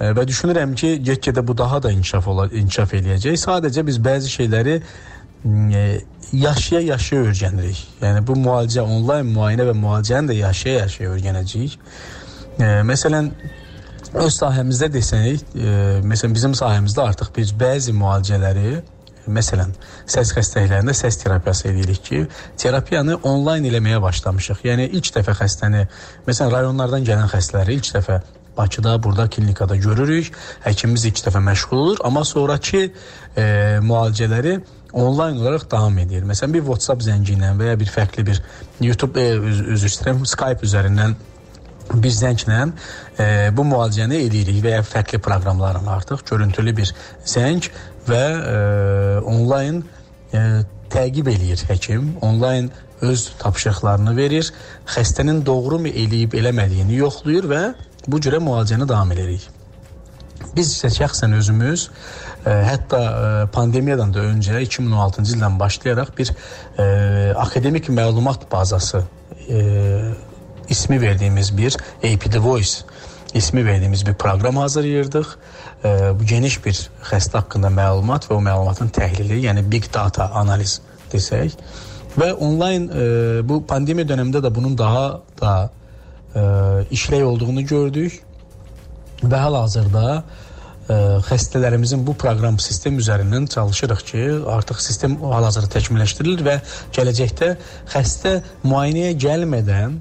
E, və düşünürəm ki, get-gedə bu daha da inkişaf ola, inkişaf eləyəcək. Sadəcə biz bəzi şeyləri e, yaşaya-yaşaya öyrənirik. Yəni bu müalicə, onlayn müayinə və müalicəni də yaşaya-yaşaya öyrənəcəyik. E, məsələn, öz sahəmizdə desək, e, məsələn bizim sahəmizdə artıq biz bəzi müalicələri Məsələn, səs xəstəliklərində səs terapiyası edirik ki, terapiyanı onlayn eləməyə başlamışıq. Yəni ilk dəfə xəstəni, məsələn, rayonlardan gələn xəstələri ilk dəfə Bakıda, burada klinikada görürük. Həkimimiz ilk dəfə məşğul olur, amma sonrakı e, müalicələri onlayn olaraq davam edir. Məsələn, bir WhatsApp zəngi ilə və ya bir fərqli bir YouTube e, üzr istəyirəm, Skype üzərindən biz zənglə bu müalicəni edirik və ya fərqli proqramların artıq görüntülü bir zəng və onlayn təqib eləyir həkim. Onlayn öz tapşırıqlarını verir, xəstənin doğrumu eləyib eləmədiyini yoxlayır və bu cürə müalicəni davam edirik. Biz isə şəxsən özümüz ə, hətta ə, pandemiyadan da öncə 2016-cı ildən başlayaraq bir ə, akademik məlumat bazası ə, ismi verdiyimiz bir APD Voice ismi verdiyimiz bir proqram hazırlayırdıq. E, bu geniş bir xəstə haqqında məlumat və o məlumatın təhlili, yəni big data analiz desək və onlayn e, bu pandemiya dövründə də bunun daha da e, işləy olduğunu gördük və hal-hazırda ə, xəstələrimizin bu proqram sistem üzərindən çalışırıq ki, artıq sistem hal-hazırda təkmilləşdirilir və gələcəkdə xəstə müayinəyə gəlmədən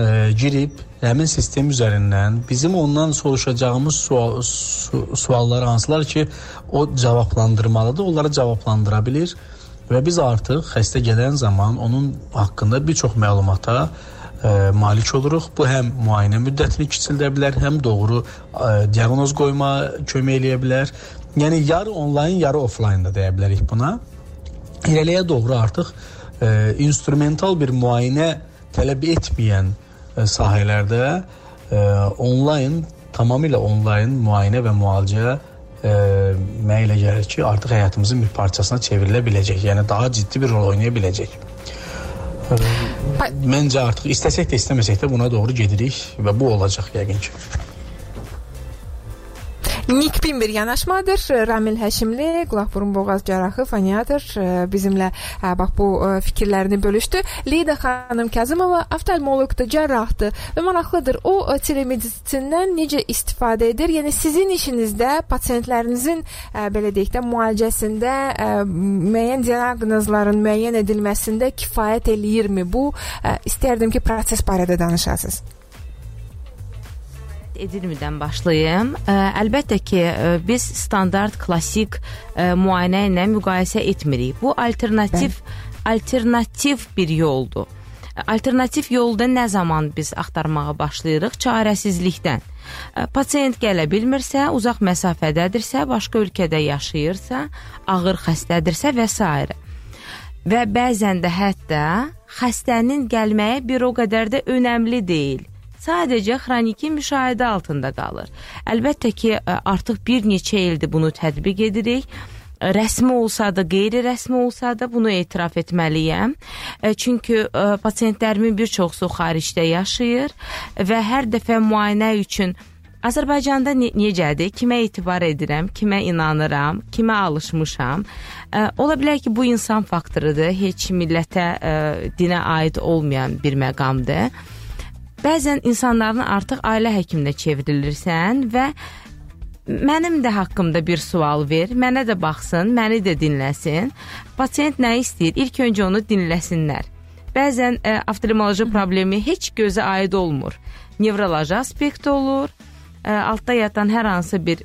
ə, girib həmin sistem üzərindən bizim ondan soruşacağımız sual, su, suallar hansılar ki, o cavablandırmalıdır, onları cavablandıra bilir və biz artıq xəstə gələn zaman onun haqqında bir çox məlumata ə, malik oluruq. Bu həm müayinə müddətini kiçildə bilər, həm doğru ə, diaqnoz qoyma kömək eləyə bilər. Yəni yarı onlayn, yarı offlayn da deyə bilərik buna. İrəliyə doğru artıq ə, instrumental bir müayinə tələb etməyən sahələrdə ə, onlayn, tamamilə onlayn müayinə və müalicə ə, mənə elə gəlir ki, artıq həyatımızın bir parçasına çevrilə biləcək. Yəni daha ciddi bir rol oynaya biləcək. Ə, məncə artıq istəsək də istəməsək də buna doğru gedirik və bu olacaq yəqin ki. Nikbin bir yanaşmadır. Ramil Həşimli, qulaq burun boğaz cərrahı, foniatr bizimlə bax bu fikirlərini bölüşdü. Leyda xanım Kazımova oftalmoloqdur, cərrahdır və maraqlıdır. O telemedisindən necə istifadə edir? Yəni sizin işinizdə pasientlərinizin belə deyək də müalicəsində müəyyən diaqnozların müəyyən edilməsində kifayət eləyirmi? Bu istərdim ki, proses barədə danışasınız edilmədən başlayım. Ə, əlbəttə ki, ə, biz standart klassik ə, müayinə ilə müqayisə etmirik. Bu alternativ Bəli. alternativ bir yoldur. Alternativ yolda nə zaman biz axtarmağa başlayırıq? Çarəsizlikdən. Pasient gələ bilmirsə, uzaq məsafədədirsə, başqa ölkədə yaşayırsa, ağır xəstədirsə və s. Və bəzən də hətta xəstənin gəlməyə bir o qədər də önəmli deyil sadəcə xroniki müşahidə altında qalır. Əlbəttə ki, artıq bir neçə ildir bunu tətbiq edirik rəsmi olsa da, qeyri-rəsmi olsa da bunu etiraf etməliyəm. Çünki pasientlərimin bir çoxusu xaricdə yaşayır və hər dəfə müayinə üçün Azərbaycanda ne necədir? Kimə etibar edirəm, kimə inanıram, kimə alışmışam? Ə, ola bilər ki, bu insan faktorudur, heç millətə, ə, dinə aid olmayan bir məqamdır. Bəzən insanların artıq ailə həkiminə çevrilirsən və mənim də haqqımda bir sual ver, mənə də baxsın, məni də dinləsin. Pasient nə istəyir? İlk öncə onu dinləsinlər. Bəzən ə, oftalmoloji problemi heç gözə aid olmur. Nevroloji aspekt olur, ə, altda yatan hər hansı bir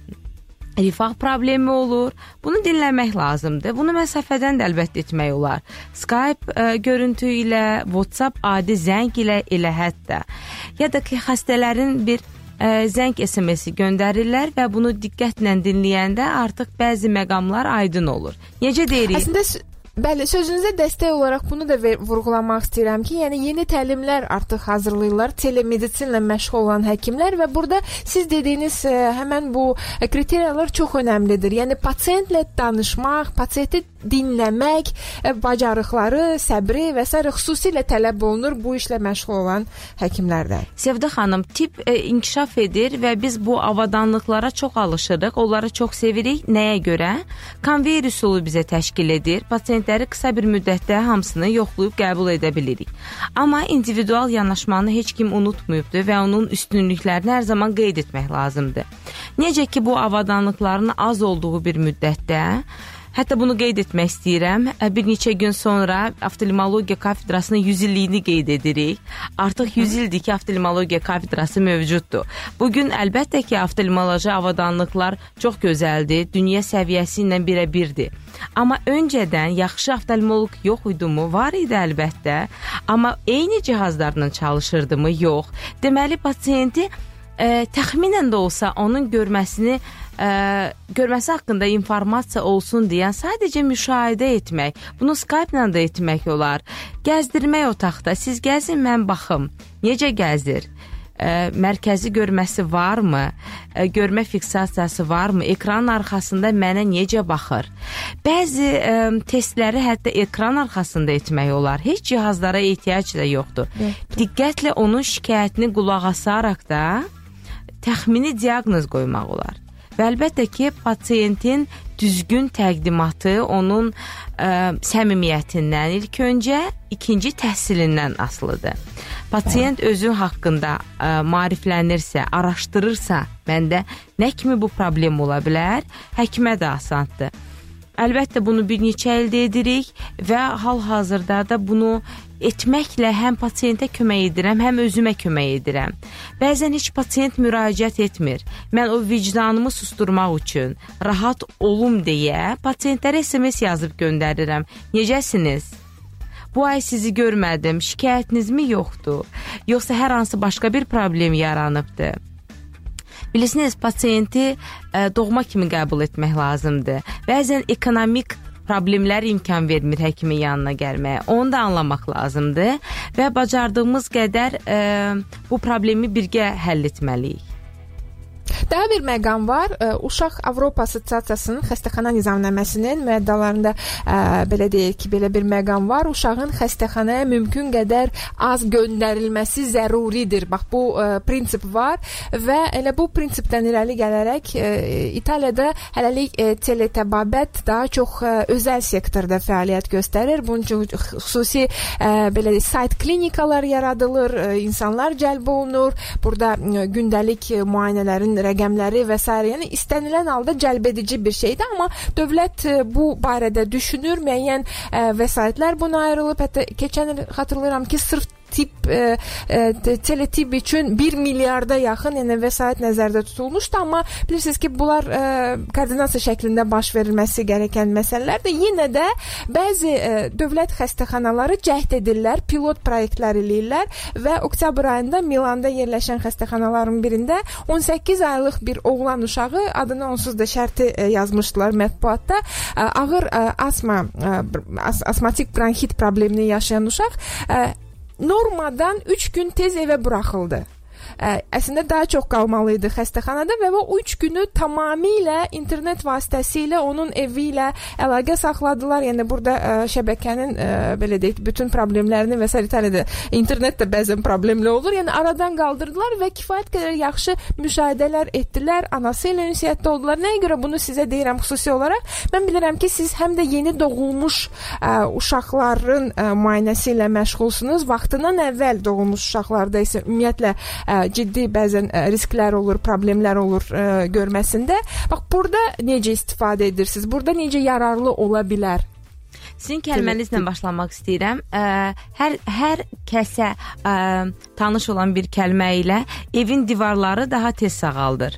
rifah problemi olur. Bunu dinləmək lazımdır. Bunu məsafədən də əlbəttə etmək olar. Skype ə, görüntü ilə, WhatsApp adi zəng ilə elə hətta. Ya da ki, xəstələrin bir ə, zəng SMS-i göndərirlər və bunu diqqətlə dinləyəndə artıq bəzi məqamlar aydın olur. Necə deyirik? Əslində Bəli, sözünüzə dəstək olaraq bunu da vurğulamaq istəyirəm ki, yəni yeni təlimlər artıq hazırlayırlar telemedisinlə məşğul olan həkimlər və burada siz dediyiniz ə, həmin bu kriteriyalar çox əhəmilidir. Yəni pasientlə danışmaq, pasiyenti dinləmək, ə, bacarıqları, səbri və s. xüsusilə tələb olunur bu işlə məşğul olan həkimlərdən. Sevda xanım, tibb ə, inkişaf edir və biz bu avadanlıqlara çox alışırıq, onları çox sevirik. Nəyə görə? Konveyer üsulu bizə təşkil edir. Pasient elementləri qısa bir müddətdə hamısını yoxlayıb qəbul edə bilirik. Amma individual yanaşmanı heç kim unutmayıbdı və onun üstünlüklərini hər zaman qeyd etmək lazımdır. Necə ki bu avadanlıqların az olduğu bir müddətdə Hətta bunu qeyd etmək istəyirəm. Bir neçə gün sonra oftalmologiya kafedrasının 100 illiyini qeyd edirik. Artıq 100 ildir ki, oftalmologiya kafedrası mövcuddur. Bu gün əlbəttə ki, oftalmoloji avadanlıqlar çox gözəldir, dünya səviyyəsi ilə birə-birdir. Amma öncədən yaxşı oftalmoloq yox idimu? Var idi əlbəttə. Amma eyni cihazlarla çalışırdımı? Yox. Deməli pasiyenti ə, təxminən də olsa onun görməsini ə, görməsi haqqında informasiya olsun deyən sadəcə müşahidə etmək, bunu Skype-la da etmək olar. Gəzdirmək otaqda, siz gəzin, mən baxım. Necə gəzir? Ə, mərkəzi görməsi varmı? Ə, görmə fiksasiyası varmı? Ekranın arxasında mənə necə baxır? Bəzi ə, testləri hətta ekran arxasında etmək olar. Heç cihazlara ehtiyac da yoxdur. Evet. Diqqətlə onun şikayətini qulaq asaraq da təxmini diaqnoz qoymaq olar. Və əlbəttə ki, pasiyentin düzgün təqdimatı onun ə, səmimiyyətindən ilk öncə, ikinci təhsilindən asılıdır. Pasiyent özü haqqında ə, maariflənirsə, araşdırırsa, məndə nə kimi bu problem ola bilər, həkimə də asandır. Əlbəttə bunu bir neçə əldə edirik və hal-hazırda da bunu etməklə həm pasiyentə kömək edirəm, həm özümə kömək edirəm. Bəzən heç pasiyent müraciət etmir. Mən o vicdanımı susturmaq üçün, rahat olum deyə pasiyentlərə SMS yazıb göndərirəm. Necəsiniz? Bu ay sizi görmədim. Şikayətinizmi yoxdur? Yoxsa hər hansı başqa bir problem yaranıbdı? Bilirsiniz, pasiyenti e, doğma kimi qəbul etmək lazımdır. Bəzən ekonomik problemlər imkan vermir həkimin yanına gəlməyə. Onu da anlamaq lazımdır və bacardığımız qədər ə, bu problemi birgə həll etməliyik. Daha bir məqam var. Uşaq Avropa Assosiasiyasının xəstəxana nizamnaməsinin müəddalarında ə, belə deyək ki, belə bir məqam var. Uşağın xəstəxanaya mümkün qədər az göndərilməsi zəruridir. Bax bu ə, prinsip var və elə bu prinsipdən irəli gələrək ə, İtaliyada hələlik ə, teletəbabət daha çox ə, özəl sektorda fəaliyyət göstərir. Bunun üçün xüsusi ə, belə sayt klinikalar yaradılır, ə, insanlar cəlb olunur. Burada ə, gündəlik ə, müayinələrin rəqəmləri və s. yəni istənilən halda cəlbedici bir şeydir, amma dövlət e, bu barədə düşünür, müəyyən e, vəsaitlər buna ayrılıb. Hətta keçən il xatırlayıram ki, sırf tip e, e, teletip üçün 1 milyarda yaxın yəni vəsait nəzərdə tutulmuşdu, amma bilirsiniz ki, bunlar e, koordinasiya şəklində baş verilməsi gərəkən məsələlərdir. Yenə də bəzi e, dövlət xəstəxanaları cəhd edirlər, pilot layihələr eləyirlər və oktyabr ayında Milanda yerləşən xəstəxanaların birində 18 aylıq bir oğlan uşağı adını onsuz da şərti e, yazmışdılar mətbuatda. E, ağır e, asma, e, as asmatik bronxit problemini yaşayan uşaq e, normadan 3 gün tez evə buraxıldı. Ə, əslində daha çox qalmalı idi xəstəxanada və o 3 günü tamamilə internet vasitəsilə onun evi ilə əlaqə saxladılar. Yəni burada ə, şəbəkənin ə, belə deyək, bütün problemlərini və itəlidə internet də bəzən problemli olur. Yəni aradan qaldırdılar və kifayət qədər yaxşı müşahidələr etdilər. Anası ilə ünsiyyətdə oldular. Nəyə görə bunu sizə deyirəm xüsusi olaraq? Mən bilirəm ki, siz həm də yeni doğulmuş ə, uşaqların ə, müayinəsi ilə məşğulsunuz. Vaxtından əvvəl doğulmuş uşaqlarda isə ümumiyyətlə ə, ciddi bəzən ə, risklər olur, problemlər olur ə, görməsində. Bax burada necə istifadə edirsiniz? Burada necə yararlı ola bilər? Sizin kəlmənizlə başlamaq istəyirəm. Ə, hər hər kəsə ə, tanış olan bir kəlmə ilə evin divarları daha tez sağaldır.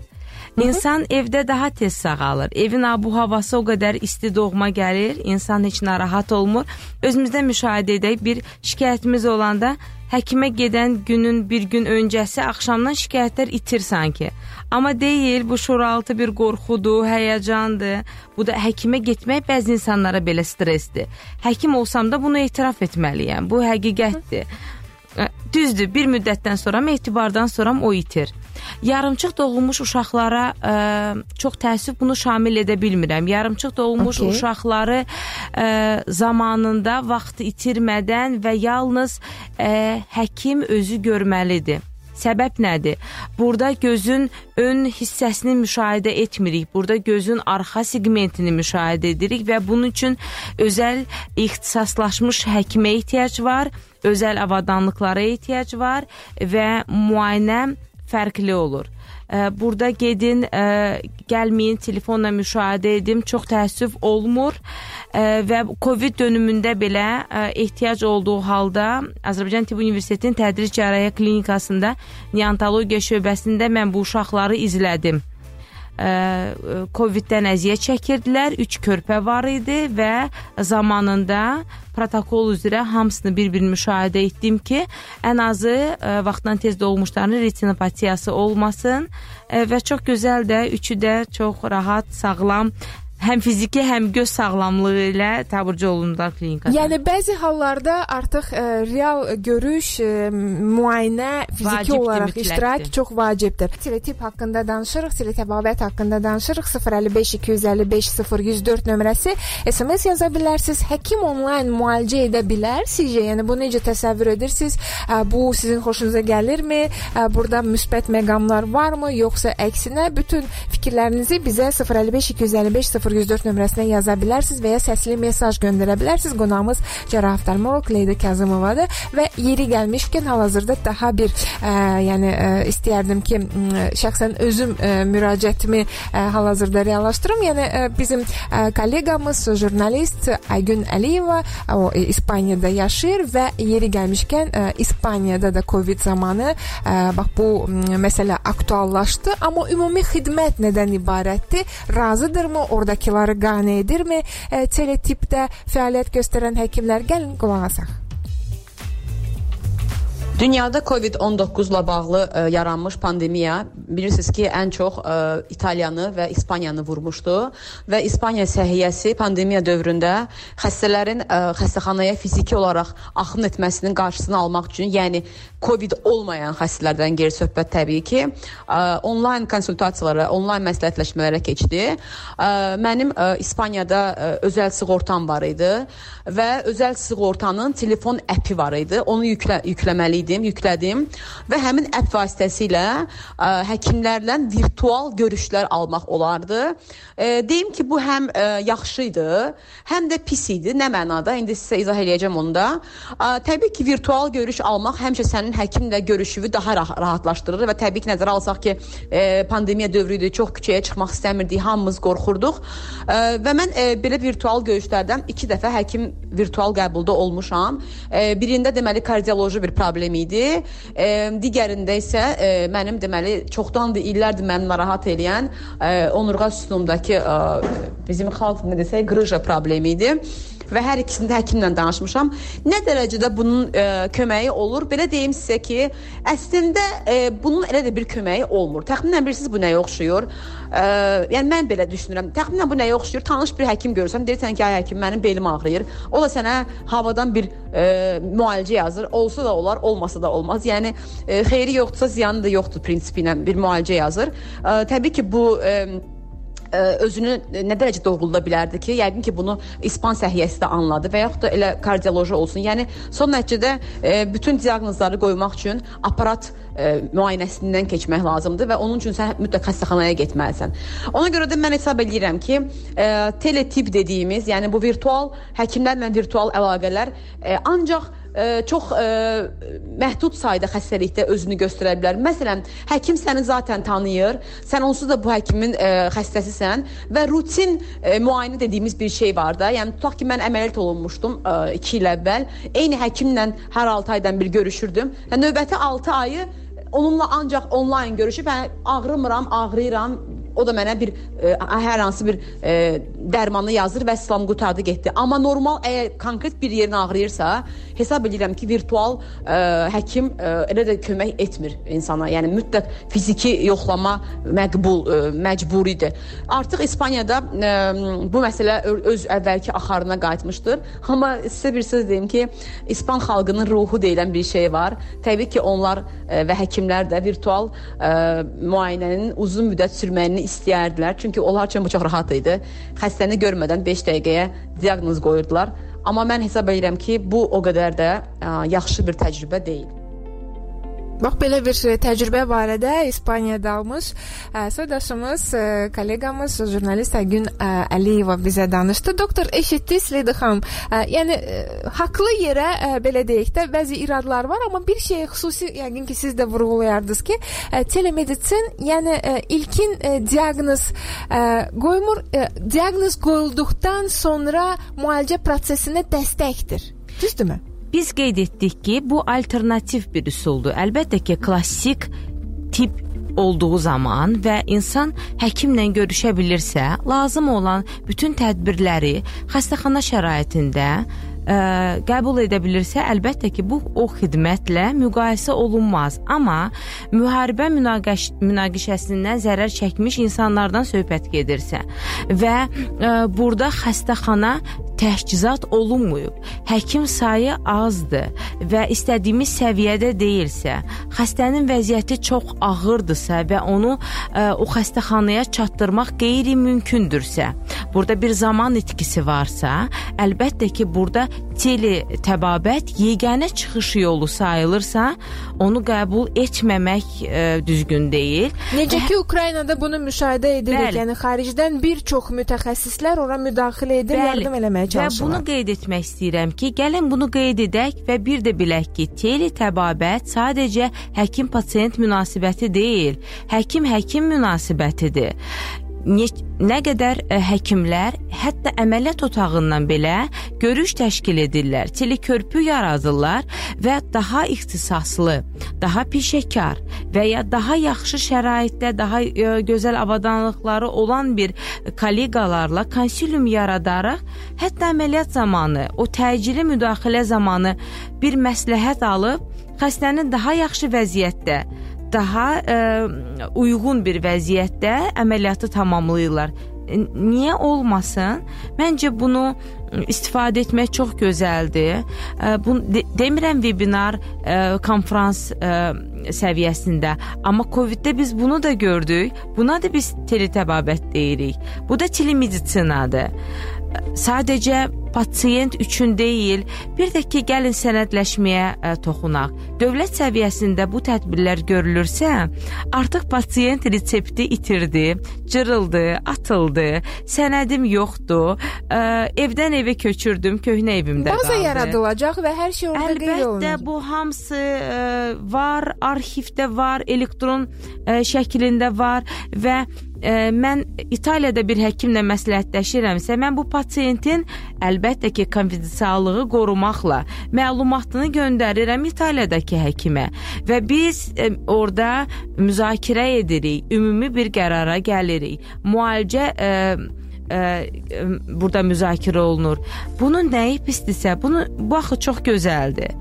İnsan evdə daha tez sağalır. Evin abu havası o qədər isti doğma gəlir, insan heç narahat olmur. Özümüzdə müşahidə edək bir şikayətimiz olanda həkimə gedən günün bir gün öncəsi axşamdan şikayətlər itir sanki. Amma deyil, bu şoraltı bir qorxudur, həyəcandır. Bu da həkimə getmək bəzi insanlara belə stressdir. Həkim olsam da bunu etiraf etməliyəm. Bu həqiqətdir. Düzdür, bir müddətdən sonra etibardan sonra o itir. Yarımçıq doğulmuş uşaqlara ə, çox təəssüf bunu şamil edə bilmirəm. Yarımçıq doğulmuş okay. uşaqları ə, zamanında vaxt itirmədən və yalnız ə, həkim özü görməlidir. Səbəb nədir? Burada gözün ön hissəsini müşahidə etmirik. Burada gözün arxa segmentini müşahidə edirik və bunun üçün özəl ixtisaslaşmış həkimə ehtiyac var, özəl avadanlıqlara ehtiyac var və müayinə fərqli olur. Burada gedin, gəlməyin, telefonla müşahidə edim. Çox təəssüf olmur və Covid dönümündə belə ehtiyac olduğu halda Azərbaycan Tibb Universitetinin Tədris Cərrahiyyə Klinikasında neonatologiya şöbəsində mən bu uşaqları izlədim. Covid-dən əziyyət çəkirdilər, 3 körpə var idi və zamanında protokol üzrə hamısını bir-bir müşahidə etdim ki, ən azı ə, vaxtdan tez doğmuşların retinopatiyası olmasın. Ə, və çox gözəl də üçü də çox rahat, sağlam həm fiziki, həm göz sağlamlığı ilə taburcu olundular klinikada. Yəni bəzi hallarda artıq ə, e, real görüş, ə, e, müayinə fiziki Vacibdir, olaraq mütləqdir. iştirak çox vacibdir. Stereotip haqqında danışırıq, stereotipabət haqqında danışırıq. 055 255 0104 nömrəsi SMS yaza bilərsiniz. Həkim onlayn müalicə edə bilər sizcə? Yəni bu necə təsəvvür edirsiniz? Ə, bu sizin xoşunuza gəlirmi? Ə, burada müsbət məqamlar varmı, yoxsa əksinə bütün fikirlərinizi bizə 055 255 0 0104 nömrəsinə yaza bilərsiniz və ya səsli mesaj göndərə bilərsiniz. Qonağımız cərrah oftalmoloq Leyla Kazımovadır və yeri gəlmişkən hal-hazırda daha bir ə, yəni ə, istəyərdim ki, ə, şəxsən özüm ə, müraciətimi ə, hal-hazırda reallaşdırım. Yəni ə, bizim ə, kolleqamız jurnalist Aygün Əliyeva o ə, İspaniyada yaşayır və yeri gəlmişkən ə, İspaniyada da Covid zamanı ə, bax bu ə, məsələ aktuallaşdı, amma ümumi xidmət nədən ibarətdir? Razıdırmı? Orada oradakıları qane edirmi? E, teletipdə fəaliyyət göstərən həkimlər gəlin qulaq asaq. Dünyada COVID-19 ilə bağlı ə, e, yaranmış pandemiya bilirsiniz ki, ən çox ə, e, İtaliyanı və İspaniyanı vurmuşdu və İspaniya səhiyyəsi pandemiya dövründə xəstələrin ə, xəstəxanaya fiziki olaraq axın etməsinin qarşısını almaq üçün, yəni COVID olmayan xəstələrdən geri söhbət təbii ki, ə, onlayn konsultasiyalara, onlayn məsləhətləşmələrə keçdi. Ə, mənim ə, İspaniyada ə, özəl sığortam var idi və özəl sığortanın telefon əpi var idi. Onu yüklə, yükləməli idim, yüklədim və həmin əp vasitəsilə ə, həkimlərlə virtual görüşlər almaq olardı. Ə, deyim ki, bu həm ə, yaxşı idi, həm də pis idi. Nə mənada? İndi sizə izah eləyəcəm onu da. Ə, təbii ki, virtual görüş almaq həmişə sənin həmin həkimlə görüşüvü daha rah rahatlaşdırır və təbii ki, nəzərə alsaq ki, e, pandemiya dövrü idi, çox küçəyə çıxmaq istəmirdik, hamımız qorxurduq. E, və mən e, belə virtual görüşlərdən 2 dəfə həkim virtual qəbulda olmuşam. Birində deməli kardioloji bir problem idi. Digərində isə mənim deməli çoxdandır, illərdir məni narahat edən e, onurğa sütunundakı e, bizim xalq nə desək qrıja problemi idi. Və hər ikisində həkimlə danışmışam. Nə dərəcədə bunun ə, köməyi olur? Belə deyim sizə ki, əslində ə, bunun elə də bir köməyi olmur. Təxminən bilirsiniz bu nəyə oxşuyur? Ə, yəni mən belə düşünürəm. Təxminən bu nəyə oxşuyur? Tanış bir həkim görürsən, deyirsən ki, ay həkim, mənim belim ağrıyır. O da sənə havadan bir ə, müalicə yazır. Olsa da olar, olmasa da olmaz. Yəni ə, xeyri yoxdursa ziyanı da yoxdur prinsipi ilə bir müalicə yazır. Ə, təbii ki, bu ə, özünü nə dərəcə doğrulda bilərdi ki, yəqin ki, bunu İspan səhiyyəsi də anladı və yaxud da elə kardioloji olsun. Yəni son nəticədə ə, bütün diaqnozları qoymaq üçün aparat ə, müayinəsindən keçmək lazımdır və onun üçün sən mütləq xəstəxanaya getməlisən. Ona görə də mən hesab edirəm ki, teletip dediyimiz, yəni bu virtual həkimlərlə virtual əlaqələr ancaq çox məhdud sayda xəstəlikdə özünü göstərə bilər. Məsələn, həkim səni zaten tanıyır, sən onsuz da bu həkimin xəstəsisən və rutin müayinə dediyimiz bir şey var da. Yəni tutaq ki, mən əməliyyat olunmuşdum 2 il əvvəl. Eyni həkimlə hər 6 aydan bir görüşürdüm. Və növbəti 6 ayı onunla ancaq onlayn görüşüb, yəni ağrımıram, ağrıyıram, o da mənə bir ə, hər hansı bir ə, dərmanı yazır və İslam qutardı getdi. Amma normal əgər konkret bir yerin ağrıyırsa, hesab edirəm ki, virtual ə, həkim ə, elə də kömək etmir insana. Yəni mütləq fiziki yoxlama məqbul, ə, məcburidir. Artıq İspaniyada ə, bu məsələ öz əvvəlki axarına qayıtmışdır. Amma sizə bir söz deyim ki, İspan xalqının ruhu deyilən bir şey var. Təbii ki, onlar ə, və həkimlər də virtual ə, müayinənin uzun müddət sürməyini istəyərdilər. Çünki onlar üçün bu çox rahat idi. Xəstəni görmədən 5 dəqiqəyə diaqnoz qoyurdular. Amma mən hesab edirəm ki, bu o qədər də ə, yaxşı bir təcrübə deyil. Bax belə bir təcrübə barədə İspaniyada almış ə, soydaşımız, ə, kolleqamız, jurnalist Əgün ə, Əliyeva bizə danışdı. Doktor xanım. Ə, yəni ə, haqlı yerə ə, belə deyək də bəzi iradlar var, amma bir şey xüsusi yəqin ki siz də vurğulayardınız ki, ə, telemeditsin, yəni ə, ilkin ə, diaqnoz ə, qoymur, ə, diaqnoz qoyulduqdan sonra müalicə prosesinə dəstəkdir. Düzdürmü? Biz qeyd etdik ki, bu alternativ bir üsuldur. Əlbəttə ki, klassik tip olduğu zaman və insan həkimlə görüşə bilirsə, lazım olan bütün tədbirləri xəstəxana şəraitində ə, qəbul edə bilirsə, əlbəttə ki, bu o xidmətlə müqayisə olunmaz. Amma müharibə münaqəş münaqişəsindən zərər çəkmiş insanlardan söhbət gedirsə və ə, burada xəstəxana təchizat olunmayıb, həkim sayı azdır və istədiyimiz səviyyədə deyilsə, xəstənin vəziyyəti çox ağırdısa və onu ə, o xəstəxanaya çatdırmaq qeyri-mümkündürsə, burada bir zaman itkisi varsa, əlbəttə ki, burada tele təbabət yeganə çıxış yolu sayılırsa, onu qəbul etməmək ə, düzgün deyil. Necə ki Ukraynada bunu müşahidə edirik, Bəli. yəni xaricdən bir çox mütəxəssislər ora müdaxilə edir, Bəli. yardım eləməyə Və çalışırlar. bunu qeyd etmək istəyirəm ki, gəlin bunu qeyd edək və bir də bilək ki, teli təbabət sadəcə həkim-pasiyent münasibəti deyil, həkim-həkim münasibətidir. Nə qədər ə, həkimlər hətta əməliyyat otağından belə görüş təşkil edirlər, telikörpü yaradırlar və daha ixtisaslı, daha peşəkar və ya daha yaxşı şəraitdə, daha ə, gözəl avadanlıqları olan bir kolleqalarla konsilium yaradaraq hətta əməliyyat zamanı, o təcili müdaxilə zamanı bir məsləhət alıb xəstəni daha yaxşı vəziyyətdə daha ə, uyğun bir vəziyyətdə əməliyyatı tamamlayırlar. E, Niyə olmasın? Məncə bunu istifadə etmək çox gözəldir. Ə, Bu de, demirəm webinar, konfrans səviyyəsində, amma Covid-də biz bunu da gördük. Buna da biz teletəbabət deyirik. Bu da telemedisinadır. Sadəcə pasiyent üçün deyil, bir də ki, gəlin sənədləşməyə ə, toxunaq. Dövlət səviyyəsində bu tədbirlər görülürsə, artıq pasiyent resepti itirdi, cırıldı, atıldı, sənədim yoxdur, ə, evdən evə köçürdüm, köhnə evimdə Baza qaldı. yaradılacaq və hər şey orada qeyd Əlbəttə olunacaq. bu hamısı ə, var, arxivdə var, elektron ə, şəklində var və ə, mən İtaliyada bir həkimlə məsləhətləşirəmsə, mən bu pasiyentin əlbəttə ki, konfidensiallığı qorumaqla məlumatını göndərirəm İtaliyadakı həkimə və biz ə, orada müzakirə edirik, ümumi bir qərara gəlirik. Müalicə ə, ə, ə, burada müzakirə olunur. Bunun nəyi pisdirsə, bunu bu axı çox gözəldir.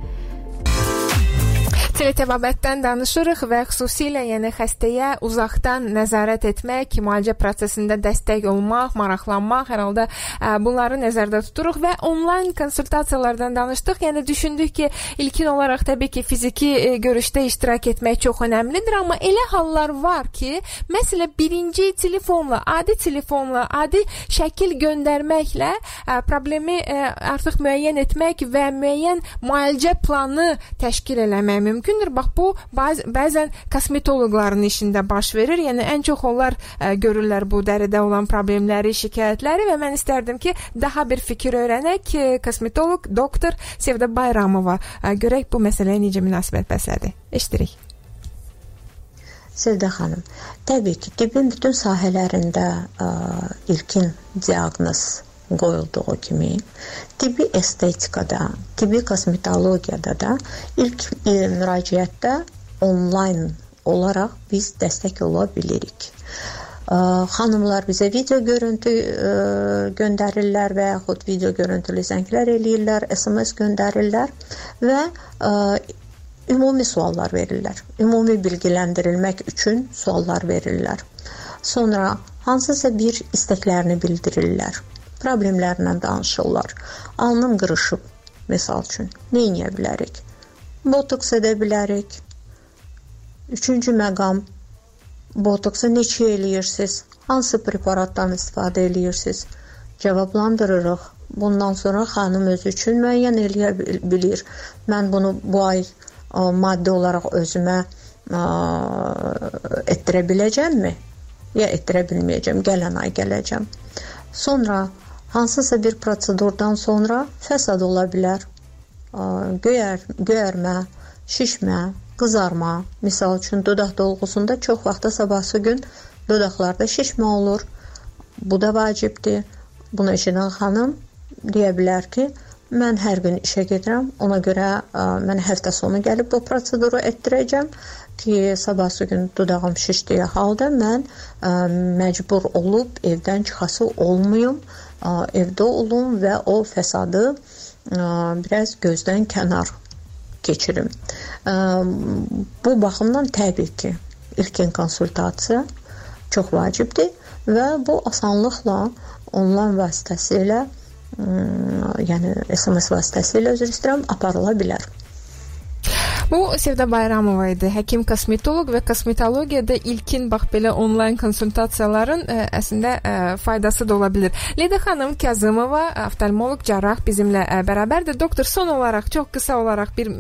Teletəbabətdən danışırıq və xüsusilə yəni xəstəyə uzaqdan nəzarət etmək, müalicə prosesində dəstək olmaq, maraqlanmaq, hər halda ə, bunları nəzərdə tuturuq və onlayn konsultasiyalardan danışdıq. Yəni düşündük ki, ilkin olaraq təbii ki, fiziki ə, görüşdə iştirak etmək çox əhəmilidir, amma elə hallar var ki, məsələn, birinci telefonla, adi telefonla, adi şəkil göndərməklə ə, problemi ə, artıq müəyyən etmək və müəyyən müalicə planı təşkil eləmək mümkündür mümkündür. Bax bu bəz bəzən kosmetoloqların işində baş verir. Yəni ən çox onlar ə, görürlər bu dəridə olan problemləri, şikayətləri və mən istərdim ki, daha bir fikir öyrənək. Kosmetoloq doktor Sevda Bayramova ə, görək bu məsələyə necə münasibət bəslədi. Eşidirik. Sevda xanım, təbii ki, tibbin bütün sahələrində ə, ilkin diaqnoz qoyulduğu kimi tibbi estetikada, tibbi kosmetologiyada da ilk e, müraciətdə onlayn olaraq biz dəstək ola bilirik. Ə, xanımlar bizə video görüntü ə, göndərirlər və yaxud video görüntülü zənglər eləyirlər, SMS göndərirlər və ə, ümumi suallar verirlər. Ümumi bilgiləndirilmək üçün suallar verirlər. Sonra hansısa bir istəklərini bildirirlər problemlərlə danışırlar. Alnım qırışıb, məsəl üçün. Nə edə bilərik? Botoks edə bilərik. Üçüncü məqam botoksu neçə eləyirsiniz? Hansı preparatdan istifadə eləyirsiniz? Cavablandırırıq. Bundan sonra xanım özü üçün müəyyən eləyə bilir. Mən bunu bu ay ə, maddi olaraq özümə ə, etdirə biləcəmmi? Ya etdirə bilməyəcəm, gələn ay gələcəm. Sonra hansısa bir prosedurdan sonra fəsad ola bilər. Göyər, göyərmə, şişmə, qızarma, misal üçün dodaq dolğusunda çox vaxtda sabahsı gün dodaqlarda şişmə olur. Bu da vacibdir. Bunu eşidən xanım deyə bilər ki, mən hər gün işə gedirəm, ona görə ə, mən həftə sonu gəlib bu proseduru etdirəcəm ki, sabahsı gün dodağım şişdiyi halda mən ə, məcbur olub evdən çıxası olmayım evdə olun və o fəsadı biraz gözdən kənar keçirim. Bu baxımdan təbii ki, ilkin konsultasiya çox vacibdir və bu asanlıqla onlayn vasitəsilə yəni SMS vasitəsilə üzr istəyirəm aparıla bilər. Bu Sevda Bayramova idi. Həkim kosmetoloq və kosmetologiyada ilkin bax belə onlayn konsultasiyaların ə, e, əslində ə, e, faydası da ola bilər. Leyla xanım Kazımova, oftalmoloq cərrah bizimlə ə, e, bərabərdir. Doktor, son olaraq çox qısa olaraq bir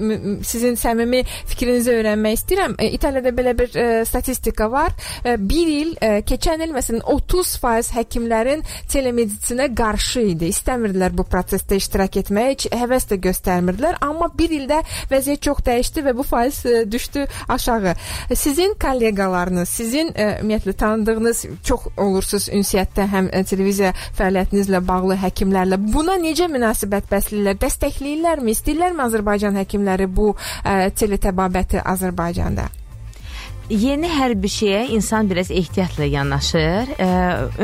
sizin səmimi fikrinizi öyrənmək istəyirəm. Ə, İtaliyada belə bir ə, statistika var. Ə, bir il, ə, keçən il məsələn 30% həkimlərin telemedisinə qarşı idi. İstəmirdilər bu prosesdə iştirak etməyə, heç həvəs də göstərmirdilər. Amma bir ildə vəziyyət çox dəyişdi keçdi və bu faiz ə, e, düşdü aşağı. Sizin kolleqalarınız, sizin ə, e, ümumiyyətlə tanıdığınız çox olursunuz ünsiyyətdə həm ə, e, televiziya fəaliyyətinizlə bağlı həkimlərlə buna necə münasibət bəsləyirlər? Dəstəkləyirlərmi? İstəyirlərmi Azərbaycan həkimləri bu ə, teletəbabəti Azərbaycanda? Yeni hər bir şeyə insan biraz ehtiyatla yanaşır. Ee,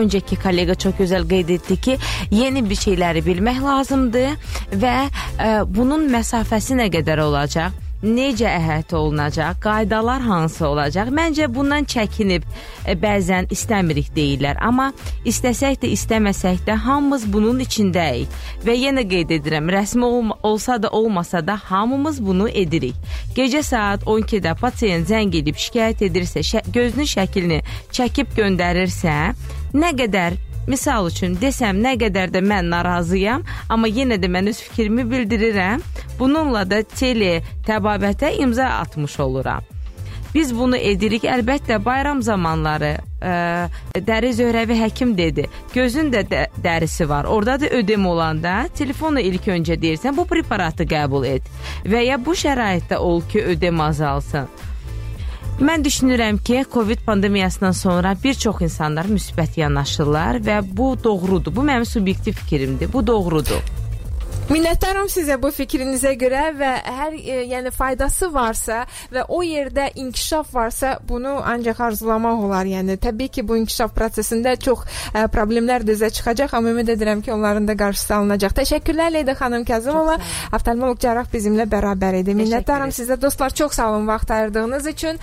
öncəki kollega çox gözəl qeyd etdi ki, yeni bir şeyləri bilmək lazımdır və e, bunun məsafəsi nə qədər olacaq? Necə əhatə olunacaq, qaydalar hansı olacaq? Məncə bundan çəkinib e, bəzən istəmirik deyirlər, amma istəsək də istəməsək də hamımız bunun içindəyik. Və yenə qeyd edirəm, rəsmi ol olsa da olmasa da hamımız bunu edirik. Gecə saat 12-də pasiyent zəng edib şikayət edirsə, şə gözünün şəklini çəkib göndərirsə, nə qədər Misal üçün desəm nə qədər də mən narazıyam, amma yenə də mən öz fikrimi bildirirəm. Bununla da tele təbabətə imza atmış oluram. Biz bunu edirik. Əlbəttə bayram zamanları ə, dəri zöhrəvi həkim dedi. Gözün də də dərisi var. Orada da ödəm olanda telefonu ilk öncə deyirsən bu preparatı qəbul et və ya bu şəraitdə ol ki, ödəm azalsın. Mən düşünürəm ki, Covid pandemiyasından sonra bir çox insanlar müsbət yanaşırlar və bu doğrudur. Bu mənim subyektiv fikrimdir. Bu doğrudur. Minnətdaram sizə bu fikrinizə görə və hər e, yəni faydası varsa və o yerdə inkişaf varsa, bunu ancaq arzulamaq olar. Yəni təbii ki, bu inkişaf prosesində çox ə, problemlər də üzə çıxacaq, amma ümid edirəm ki, onların da qarşısı alınacaq. Təşəkkürlər Leyla xanım Kazımova, oftalmoloq cərrah bizimlə bərabər idi. Minnətdaram sizə dostlar, çox sağ olun vaxt ayırdığınız üçün.